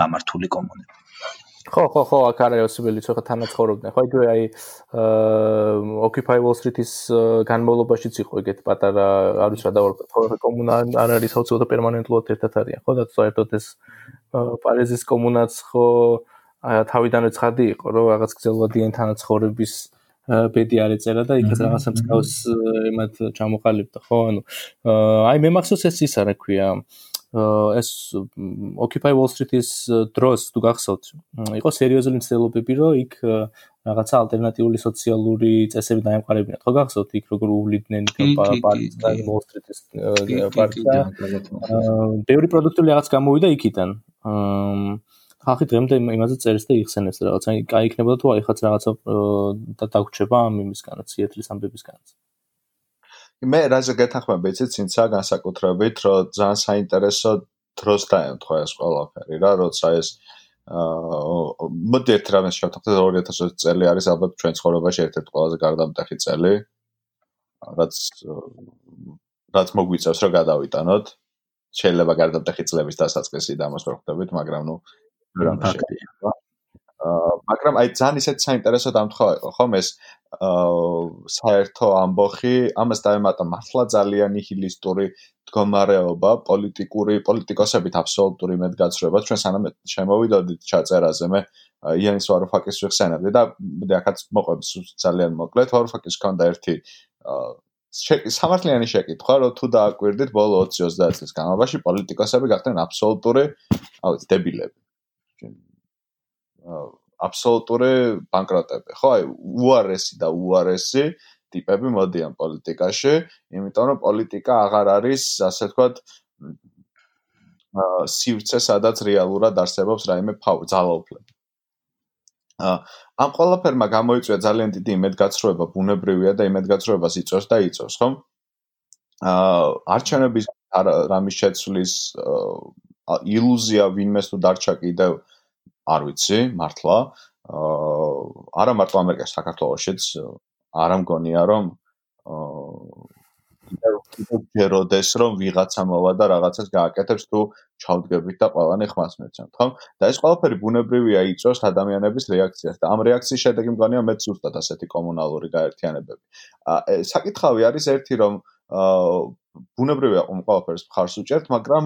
გამართული კომუნები. ხო ხო ხო აქ არის ოსიბელი ცოტა თანაცხოვრობდნენ ხო იგივე აი Occupy Wall Street-ის განმავლობაშიც იყო ეგეთ პატარა არის რა დავარ ხო კომუნა არ არის საოცრად პერმანენტულად ერთად არიან ხო და საერთოდ ეს პარიზის კომუნაც ხო თავიდანვე ცხადი იყო რომ რაღაც გზელვადიან თანაცხოვრების ბედი არ ეწერა და იქაც რაღაცა მსგავს იმათ ჩამოყალიბდა ხო ანუ აი მე მახსოვს ეს ისა რა ქვია ეს Occupy Wall Street-ის დროს თუ გახსოვთ, იყო სერიოზული მცდელობები, რომ იქ რაღაცა ალტერნატიული სოციალური წესები დაემყარებინათ. ხო გახსოვთ იქ როგორ უვლიდნენ პარტიის და Wall Street-ის პარტია. ბევრი პროდუქტული რაღაც გამოვიდა იქიდან. ხალხი დღემდე იმაზე წერს და იხსენებს რაღაცა. აი იქნებოდა თუ აი ხაც რაღაცა და დაგვრჩება ამ იმისგანაც, სიეთლის ამბებისგანაც. მე რაზე გეთანხმები იცით წინცა განსაკუთრებით რომ ძალიან საინტერესო დროს დაემთხვა ეს ყველაფერი რა როცა ეს აა მოდი ერთ რამეს შევთანხმდეთ 2020 წელი არის ალბათ ჩვენ ცხოვრებაში ერთ-ერთი ყველაზე გარდამტეხი წელი რაც რაც მოგვიწევს რომ გადავიტანოთ შეიძლება გარდამტეხი წლების დასაწყისი და ამას ვერ ხვდებით მაგრამ ნუ რა ფაქტია. მაგრამ აი ძალიან ისეთ საინტერესო დამთხვა იყო ხომ ეს საერთო ამბოხი ამას დაემატა მართლა ძალიან ნიჰილისტური მდგომარეობა პოლიტიკური პოლიტიკოსებით აბსოლუტური მედგაცრუება ჩვენ სანამ შემოვიდოდით ჩაწერაზე მე იანის ვაროფაკის ვიხსენებდი და მე ახაც მოყვებს ძალიან მოკლედ. ვაროფაკის ქონდა ერთი სამართლიანი შეკითხვა, რომ თუ დააკვირდით ბოლო 20-30 წლის განმავლობაში პოლიტიკოსები გახდნენ აბსოლუტური, აუ, დებილები. აბსოლუტური ბანკროტები. ხო, აი, უარესი და უარესი ტიპები მოდიან პოლიტიკაში, იმიტომ რომ პოლიტიკა აღარ არის, ასე ვთქვათ, აა სივრცე, სადაც რეალურად არსებობს რაიმე ძალაუფლება. აა ამ ყველაფერმა გამოიწვია ძალიან დიდი იმედგაცრუება ბუნებრივია და იმედგაცრუებას იწვევს და იწვევს, ხო? აა არჩევნების რამის შეცვლის ილუზია ვინმეს თუ დარჩა კიდევ არ ვიცი, მართლა. აა არა მარტო ამერიკაში, საქართველოსშიც არ ამგონია რომ აა კიდევ ჯეროდეს რომ ვიღაცა მოვა და რაღაცას გააკეთებს თუ ჩავდგებით და ყველანი ხმას მეცემთ, ხო? და ეს ყველაფერი ბუნებრივია იწვევს ადამიანების რეაქციას და ამ რეაქციის შედეგი მგონია მეც უბრალოდ ასეთი კომუნალური გაერთიანებები. აა საკითხავი არის ერთი რომ აა ბუნებრივია ამ ყველაფერს მხარს უჭერთ, მაგრამ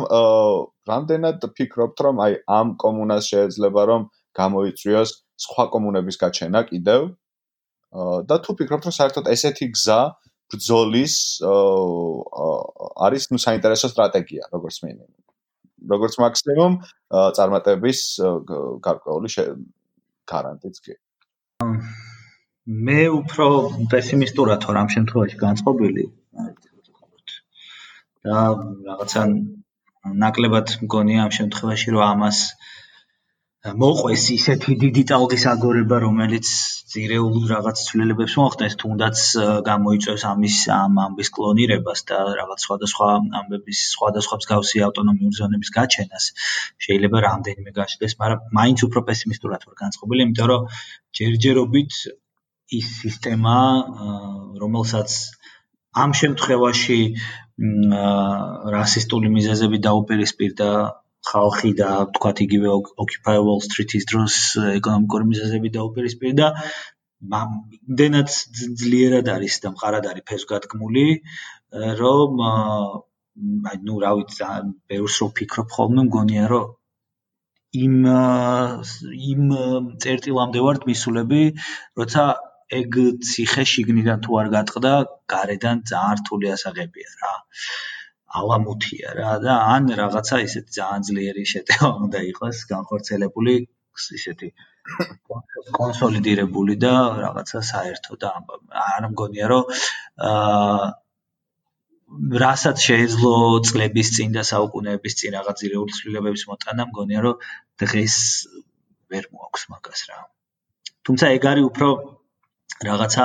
რამდენად ფიქრობთ რომ აი ამ კომუნას შეიძლება რომ გამოიწვიოს სხვა კომუნების გაჩენა კიდევ? და თუ ფიქრობთ რომ საერთოდ ესეთი გზა ბძოლის არის ნუ საინტერესო სტრატეგია როგორც მინიმუმ. როგორც მაქსიმუმ წარმატების გარკვეული გარანტიც კი. მე უფრო პესიმისტურად ამ შემთხვევაში განწყობილი. და რაღაცა ნაკლებად მგონია ამ შემთხვევაში რომ ამას მოყვეს ისეთი დიდი ტალღის აგორება, რომელიც ძირეულ რაღაც ცვლილებებს მოხდეს, თუნდაც გამოიწვევს ამის ამ ამბის კლონირებას და რაღაც სხვადასხვა ამბების სხვადასხვა მსგავსი ავტონომიური ზონების გაჩენას. შეიძლება რამდენიმე გაშდეს, მაგრამ მაინც უფრო პესიმისტურად ვარ განწყობილი, იმიტომ რომ ჯერჯერობით ის სისტემა, რომელსაც ამ შემთხვევაში რასისტული მიზეზები დაუპირისპირდა ხალხი და თქვათ იგივე Occupy Wall Street-ის დროს ეკონომიკური მიზეზები დაუპირისპირდა. იმდენად ძლიერად არის და მყარად არის ფესვგადგმული რომ აი ნუ რა ვიცი ბევრს რო ფიქრობ ხოლმე მგონია რომ იმ იმ წერტილამდე ვართ მისულები როცა ეგ ციხე შიგნიდან თუ არ გატყდა გარედან ძალიან რთული ასაღებია რა. ალამუთია რა და ან რაღაცა ისეთი ძალიან ძლიერი შეტევა უნდა იყოს განხორციელებული ისეთი კონსოლიდირებული და რაღაცა საერთო და არ მგონია რომ აა რასაც შეეძლო წლების წინ და საუკუნეების წინ რაღაც ძირეული ცვლილებების მოტანა მგონია რომ დღეს ვერ მოაქვს მაგას რა. თუმცა ეგ არის უფრო რაღაცა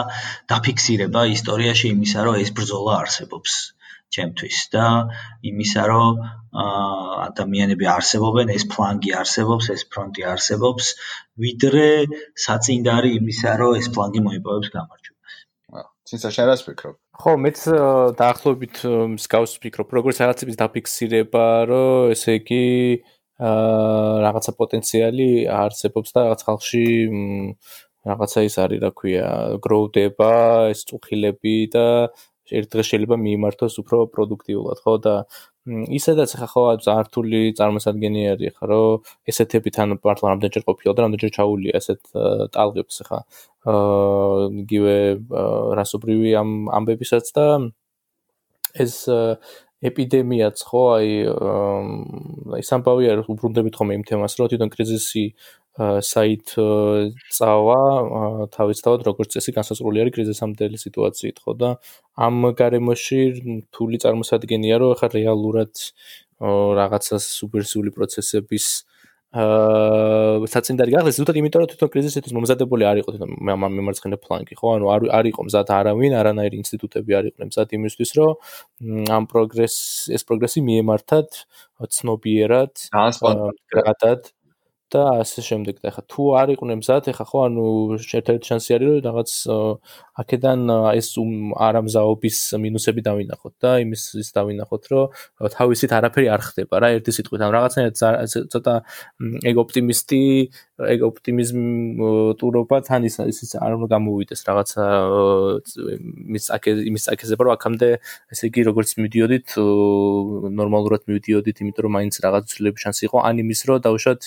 დაფიქსირება ისტორიაში იმისა რომ ეს ბრძოლა არსებობს ჩემთვის და იმისა რომ ადამიანები არსებობენ, ეს ფლანგი არსებობს, ეს ფრონტი არსებობს, ვიდრე საწინდარი იმისა რომ ეს ფლანგი მოიპოვებს გამარჯვებას. ცინცა შენ რას ფიქრობ? ხო, მეც დაახლოებით მსგავს ფიქრობ, როგორც რაღაცების დაფიქსირება, რომ ესე იგი აა რაღაცა პოტენციალი არსებობს და რაღაც ხალხში რაღაცა ის არის, რა ქვია, გროუდება, ეს წუხილები და ერთ დღეს შეიძლება მიიმართოს უფრო პროდუქტიულად, ხო? და ისედაც ხა ხო ზართული წარმოსადგენი არის ხა რომ ესეთები თან მართლა რამდენჯერ ყოფილა და რამდენჯერ ჩაულია ესეთ ტალღებს ხა. აა იგივე რასობრივი ამ ამბებისაც და ეს ეპიდემიაც ხო აი ის ამბავი არის უბრუნდებით ხომ იმ თემას რომ თვითონ კრიზისი საით წავა თავისთავად როგორც წესი განსაზღვრული არის კრიზისამდელი სიტუაციით ხო და ამ გარემოში თული წარმოსადგენია რომ ახლა რეალურად რაღაცა სუპერსიული პროცესების აა საწინდარი გახდეს ზუსტად იმიტომ რომ თვითონ კრიზისისთვის მომზადებული არ იყო თვითონ მემარცხენე ფლანგი ხო? ანუ არ არ იყო მზად არავინ არანაირი ინსტიტუტები არ იყვნენ მზად იმისთვის რომ ამ პროგრეს ეს პროგრესი მიემართათ ცნობიერად განსხვავებულად და ასე შემდეგ და ეხა თუ არ იყვნენ მზად ეხა ხო ანუ ერთ-ერთი შანსი არის რომ რაღაც აქედან ეს არამზაობის მინუსები დავინახოთ და იმის ის დავინახოთ რომ თავისით არაფერი არ ხდება რა ერთი სიტყვით. ამ რაღაცნაირად ცოტა ეგ ოპტიმისტი ეგ ოპტიმიზმტურობა თან ის ის არ უნდა გამოვიდეს რაღაცა იმის აკე იმის აკეზე რომ აქამდე ესე იგი როგორც მიდიოდით ნორმალურად მივიდიოდით იმიტომ რომ მაინც რაღაც ცვლილების შანსი იყო ან იმის რომ დავუშვათ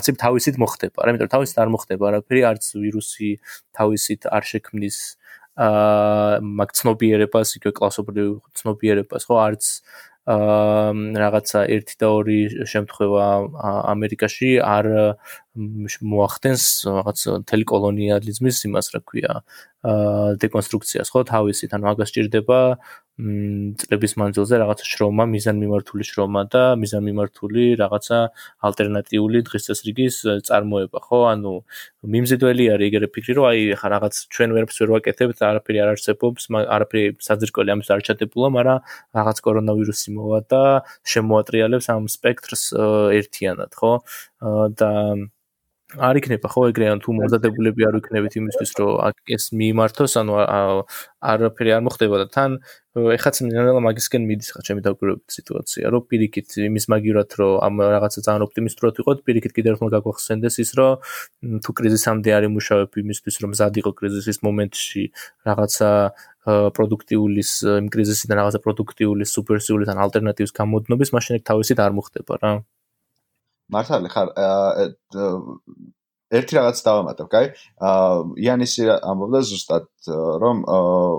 რაღაცები თავისით მოხდება რა იმიტომ რომ თავისით არ მოხდება არაფერი არც ვირუსი თავისით არ შექმნის აა მაგ ცნობიერებას, იქ კლასობრივ ცნობიერებას, ხო, არც აა რაღაცა 1 და 2 შემთხვევა ამერიკაში არ მოახდენს რაღაც თელი კოლონიალიზმის იმას რა ქვია დეკონსტრუქციას ხო თავისით ანუ მაგას ჭირდება წლების მანძილზე რაღაცა შრომა, მიზანმიმართული შრომა და მიზანმიმართული რაღაცა ალტერნატიული დღის წესრიგის წარმოება, ხო? ანუ მიმზიდველი არის ეგრე ფიქრი, რომ აი ხა რაღაც ჩვენ ვერაფერს ვერ ვაკეთებთ, არაფერი არ არსებობს, არაფერი საძირკველი ამის არ ჩადებულა, მაგრამ რაღაც კორონავირუსი მოვა და შემოატრიალებს ამ სპექტრს ერთიანად, ხო? და არ იქნება ხო ეგრე ან თუ მომზადებულები არ ვიქნებით იმისთვის რომ ეს მიიმართოს ანუ არაფერი არ მოხდება და თან ეხაც მინერალა მაგისკენ მიდის ხა ჩემი დაკვირვებით სიტუაცია რომ პირიქით იმის მაგივრად რომ ამ რაღაცა ძალიან ოპტიმისტურად ვიყოთ პირიქით კიდევ ერთხელ გაგვახსენდეს ის რომ თუ კრიზისამდე არ იმუშავებ იმისთვის რომ მზად იყო კრიზისის მომენტში რაღაცა პროდუქტიულის იმ კრიზისიდან რაღაცა პროდუქტიულის სუპერსიულის ან ალტერნატივის გამოდნობის მაშინ ეგ თავისით არ მოხდება რა მართალი ხარ ერთი რაღაც დავამატებ, კაი? აა იანისი ამბობდა ზუსტად რომ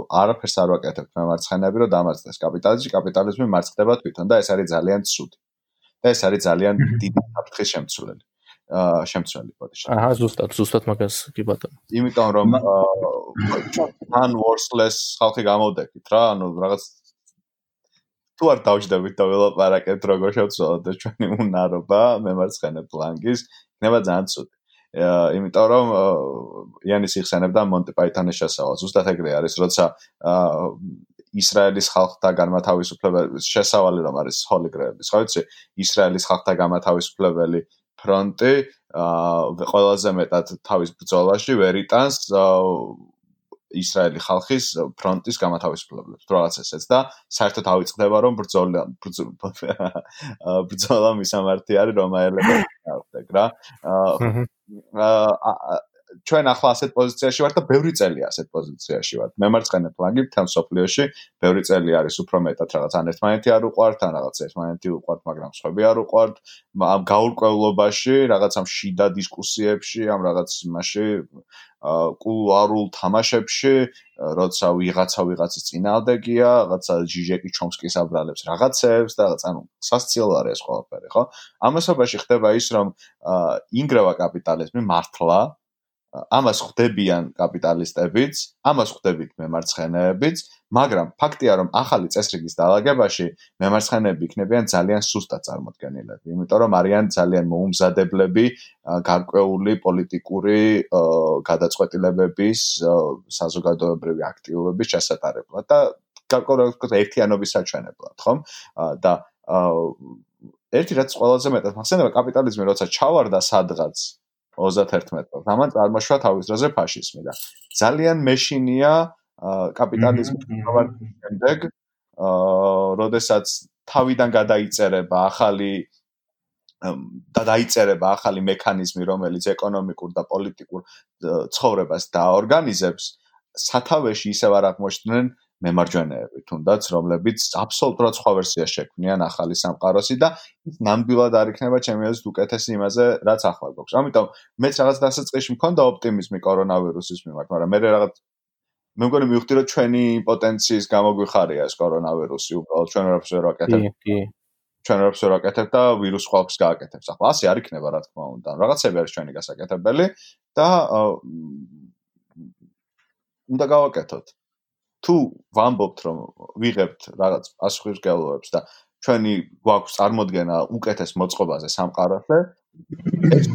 არაფერს არ ვაკეთებ მე მარცხენები რომ დამარცხდეს კაპიტალიზმი, კაპიტალიზმი მარცხდება თვითონ და ეს არის ძალიან ცუდი. და ეს არის ძალიან დიდი საფრთხის შემცვლელი. აა შემცვლელი პოდიში. აჰა, ზუსტად, ზუსტად მაგას კი ბატონო. იმიტომ რომ აა un worthless ხალხი გამოდექით რა, ანუ რაღაც თუ არ დავждებით და ველაპარაკეთ როგორ შევცვალოთ და ჩვენი უნარობა მემარცხენე პლანგის იქნება ძალიან ცუდი. იმიტომ რომ იანის იხსენებდა მონტი პაითონის შესავალს. ზუსტად ეგრე არის, როცა ისრაელის ხალხთა განმათავისუფლებელი შესავალი რომ არის ჰოლიგრეების, ხო იცი? ისრაელის ხალხთა განმათავისუფლებელი ფრონტი აა ყველაზე მეტად თავის ბრძოლაში ვერ იტანს ისრაელი ხალხის ფრონტის გამათავისუფლებლებს თუ რაღაც ესეც და საერთოდ ავიწყდება რომ ბრძოლა ბრძოლა მისამართი არის რომაელებს რა აა ჩვენ ახლა ასეთ პოზიციაში ვართ და ბევრი წელი ასეთ პოზიციაში ვართ. მემარცხენე ფლანგი თან სოფლიოში ბევრი წელი არის უფრო მეტად რაღაც ან ერთმანეთი არ უყვართ, ან რაღაც ერთმანეთი უყვართ, მაგრამ სხვები არ უყვართ. ამ გაურკვევლობაში, რაღაც ამ შიდა დისკუსიებში, ამ რაღაც იმაში კულუარულ თამაშებში, როცა ვიღაცა ვიღაცის წინააღმდეგია, რაღაცა ჯიჟეკი ჩომსკის აბრალებს რაღაცებს და რაღაც ანუ სასციელ არის ეს ყველაფერი, ხო? ამასობაში ხდება ის, რომ ინგრევა კაპიტალიზმი მართლა ამას ხვდებიან კაპიტალისტებიც, ამას ხვდებით მემარცხენეებიც, მაგრამ ფაქტია, რომ ახალი წესრიგის დაალაგებაში მემარცხენეები იქნებიან ძალიან სუსტად წარმოქმნილები, იმიტომ რომ არიან ძალიან მოუმზადებლები გარკვეული პოლიტიკური გადაწყვეტილებების საზოგადოებრივი აქტივობების ჩასატარებლად და გარკვეულად ერთიანობის საჩვენებლად, ხომ? და ერთი რაც ყველაზე მეტად მახსენდება კაპიტალიზმი როცა ჩავარდა სადღაც 31 წელს. ამან წარმოშვა თავის დროზე ფაშიზმი და ძალიან მეშინია კაპიტალიზმის პროვარდის შემდეგ, აა, როდესაც თავიდან გადაიწერება ახალი და დაიწერება ახალი მექანიზმი, რომელიც ეკონომიკურ და პოლიტიკურ ცხოვრებას დაორგანიზებს, სათავეში ისევ არ აღმოჩნდნენ მემარჯვენეები, თუნდაც რომლებიც აბსოლუტურად სხვა ვერსიას შექმნიან ახალი სამყაროსი და ის ნამდვილად არ იქნება ჩემი აზრით უკეთესი იმაზე, რაც ახლა გვაქვს. ამიტომ მეც რაღაც დასაწყისში მქონდა ოპტიმიზმი კორონავირუსის მიმართ, მაგრამ მე რაღაც მე მგონი მივხვდი რომ ჩვენი პოტენციის გამოგვიხარია ეს კორონავირუსი, უბრალოდ ჩვენ რაფერს ვერ ვაკეთებ. კი, კი. ჩვენ რაფერს ვერ ვაკეთებ და ვირუს ხალხს გააკეთებს. ახლა ასე არ იქნება რა თქმა უნდა. რაღაცები არის ჩვენი გასაკეთებელი და უნდა გავაკეთოთ. თუ ვამბობთ რომ ვიღებთ რაღაც პასუხისგებლობებს და ჩვენი გვაქვს წარმოქმნა უკეთეს მოწყობაზე სამყაროზე ეს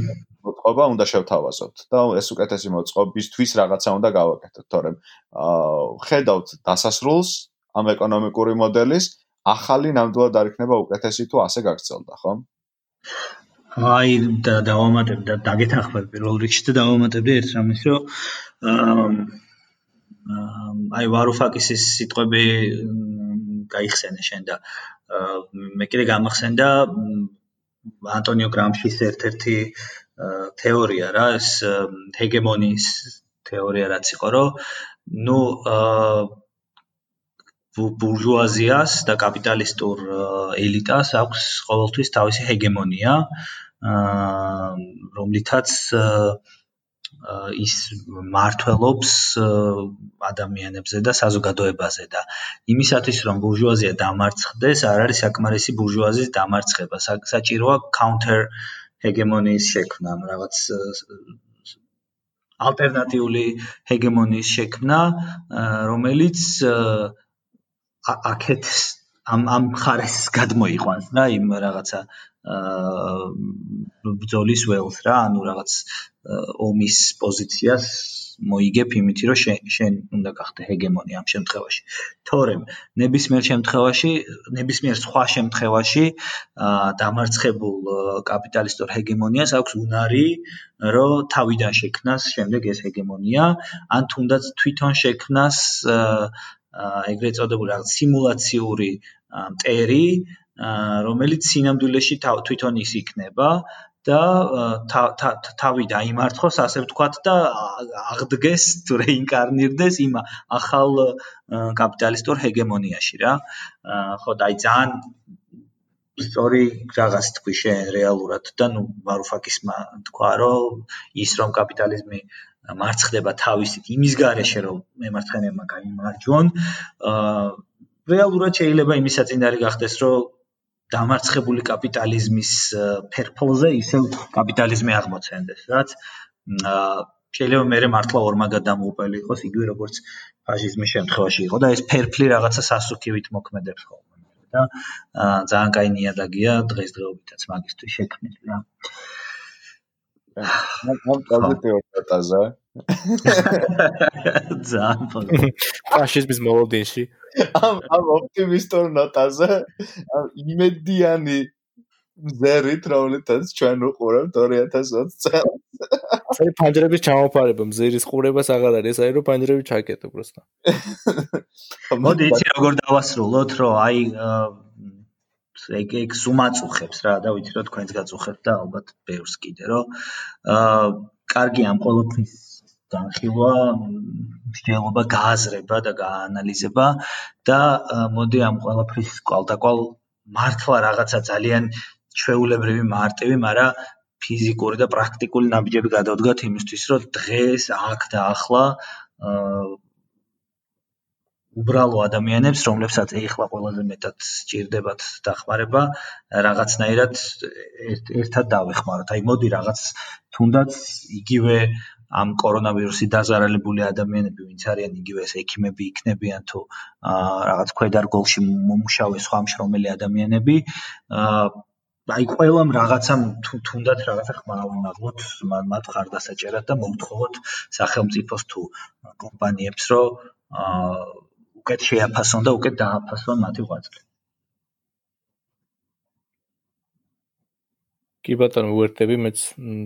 მოწყობა უნდა შევთავაზოთ და ეს უკეთესი მოწყობისთვის რაღაცა უნდა გავაკეთოთ. თორემ ხედავთ დასასრულს ამ ეკონომიკური მოდელის ახალი ნამდვილად არ იქნება უკეთესი თუ ასე გაგრძელდა ხო? აი და დავამატებ და დაგეთახმები პირველ რიგში და დავამატებდი ერთ რამეს რომ აი ვარუფაკისის სიტყვები გაიხსენე შენ და მე კიდე გამახსენდა ანტონიო გრამშის ერთ-ერთი თეორია რა ეს ჰეგემონიის თეორია რაც იყო რომ ნუ ბურჟუაზიას და კაპიტალისტურ ელიტას აქვს ყოველთვის თავისი ჰეგემონია რომლითაც ის მართლობს ადამიანებზე და საზოგადოებაზე და იმისათვის რომ ბურჟუაზია დამარცხდეს, არ არის საკმარისი ბურჟუაზიის დამარცხება, საჭიროა counter ჰეგემონიის შექმნა, რაღაც ალტერნატიული ჰეგემონიის შექმნა, რომელიც აქეთ ამ ამ ხარეს გადმოიყვანს და იმ რაღაცა ბძოლის ველს რა, ანუ რაღაც ომის პოზიციას მოიგებ იმით, რომ შენ შენ უნდა გახდე ჰეგემონი ამ შემთხვევაში. თორემ ნებისმიერ შემთხვევაში, ნებისმიერ სხვა შემთხვევაში აა დამარცხებულ კაპიტალისტურ ჰეგემონიას აქვს უნარი, რომ თავიდან შექმნას შემდეგ ეს ჰეგემონია, ან თუნდაც თვითონ შექმნას აა ეგრეთ წოდებული რაღაც სიმულაციური მტერი, რომელიც სინამდვილეში თვითონ ის იქნება და თავი დაიმარცხოს, ასე ვთქვათ და აღდგეს თუ რეინკარნირდეს იმ ახალ კაპიტალისტურ ჰეგემონიაში რა. ხო, და აი ძალიან სწორი რაღაც თქვი შენ რეალურად და ნუ ვარუფაკისმა თქვა რომ ის რომ კაპიტალიზმი მარცხდება თავისით იმის გარეშე რომ მემარცხენეებმა გამიმარჯვონ აა რეალურად შეიძლება იმის საწინდარი გახდეს რომ დამარცხებული კაპიტალიზმის ფერფლზე ისევ კაპიტალიზმი აღმოცენდეს, რაც შეიძლება მე მართლა ორმაგად დამოუყელი იყოს იგივე როგორც ფაშიზმის შემთხვევაში იყო და ეს ფერფლი რაღაცა სასუქივით მოქმედებს ხოლმე და ძალიან კაი ნიადაგია დღესდღეობითაც მაგისტრის შექმნილი რა. ამ პოზიტიურ ნოტაზე ძალიან ფაშიზმის მოლოდინში ამ ამ ოპტიმისტურ ნოტაზე ამ იმედიანი ზერით რომელთაც ჩვენ უყურებთ 2020 წელს. აი ფანჯრების ჩამოფარება მზერის ყურებას აღარ არის, აი რომ ფანჯრები ჩაკეტო პროსტა. მოდი იცი როგორ დავასრულოთ, რომ აი ეგ ეგ სუმაწუხებს რა და ვიცი რომ თქვენს გაწუხებთ და ალბათ ბევრს კიდე რომ აა კარგი ამ ყოველთვის განხილვა მსჯელობა გააზრება და გაანალიზება და მოდი ამ ყველაფრის კვალდაკვალ მართლა რაღაცა ძალიან ჩვეულებრივი მარტივი, მაგრამ ფიზიკური და პრაქტიკული ნაბიჯები გადავდგათ იმისთვის, რომ დღეს აქ და ახლა უბრალო ადამიანებს, რომლებსაც ეხლა ყველაზე მეტად სჭირდებათ დახმარება, რაღაცნაირად ერთად დავეხმაროთ. აი მოდი რაღაც თუნდაც იგივე ამ კორონავირუსით დაზარალებული ადამიანები, ვინც არიან იგივე ეს ექიმები იქნებიან თუ რაღაც ქვედარგოლში მომუშავე სხვა მშრომელი ადამიანები, აი ყველამ რაღაცა თუნდაც რაღაცა ხმა ავნაღოთ მათ ხარდასაჭერად და მოვთხოვოთ სახელმწიფოს თუ კომპანიებს, რომ უკეთ შეაფასონ და უკეთ დააფასონ მათი ღვაწლი. კი ბატონო, უერთდები მეც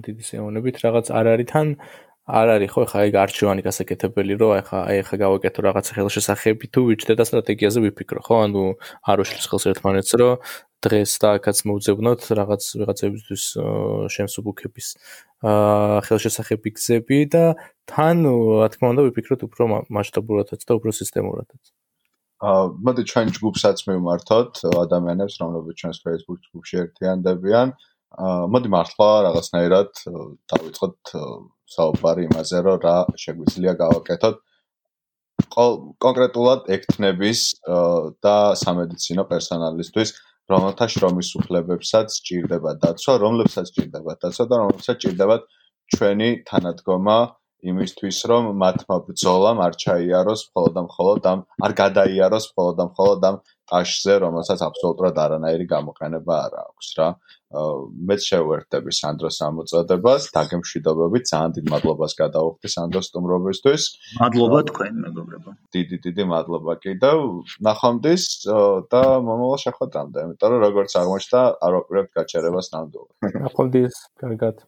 დიდი სიამოვნებით რაღაც არ არის თან არ არის ხო ხა ეგ არჩევანი გასაკეთებელი რომ აი ხა აი ხა გავაკეთო რაღაცა ხელშესახები თუ ვიჩნდე და სტრატეგიაზე ვიფიქრო ხო? ანუ არ უშლის ხელს ერთმანეთს რომ დღეს და აქაც მოვძებნოთ რაღაც ვიღაცებისთვის შემსუბუქების აა ხელშესახები გზები და თან რა თქმა უნდა ვიფიქროთ უფრო მასშტაბურადაც და უფრო სისტემურადაც. აა მოდი ჩვენ ჯგუფსაც მივმართოთ ადამიანებს რომლებიც ჩვენს Facebook ჯგუფში ერთიანდებიან მოდი მართლა რაღაცნაირად დავიწყოთ საუბარი იმაზე, რომ რა შეგვიძლია გავაკეთოთ კონკრეტულად ექთნების და სამედიცინო პერსონალისთვის, რომელთა შრომის უფლებებსაც სჭირდება დაცვა, რომლებსაც სჭირდება დაცვა და რომლებსაც სჭირდება ჩვენი თანადგომა იმისთვის, რომ მათმა ბრძოლამ არ ჩაიაროს მხოლოდ და მხოლოდ ამ არ გადაიაროს მხოლოდ და მხოლოდ ამ ტაშზე, რომელსაც აბსოლუტურად არანაირი გამოყენება არ აქვს რა. მეც შევერთები სანდროს ამოწოდებას, დაგემშვიდობებით, ძალიან დიდ მადლობას გადავხდი სანდროს სტუმრობისთვის. მადლობა თქვენ, მეგობრებო. დიდი დიდი მადლობა კიდევ. ნახვამდის და მომავალ შეხვედრამდე, იმიტომ რომ როგორც აღმოჩნდა, არ ვაპირებთ გაჩერებას ნამდვილად. ნახვამდის, კარგად.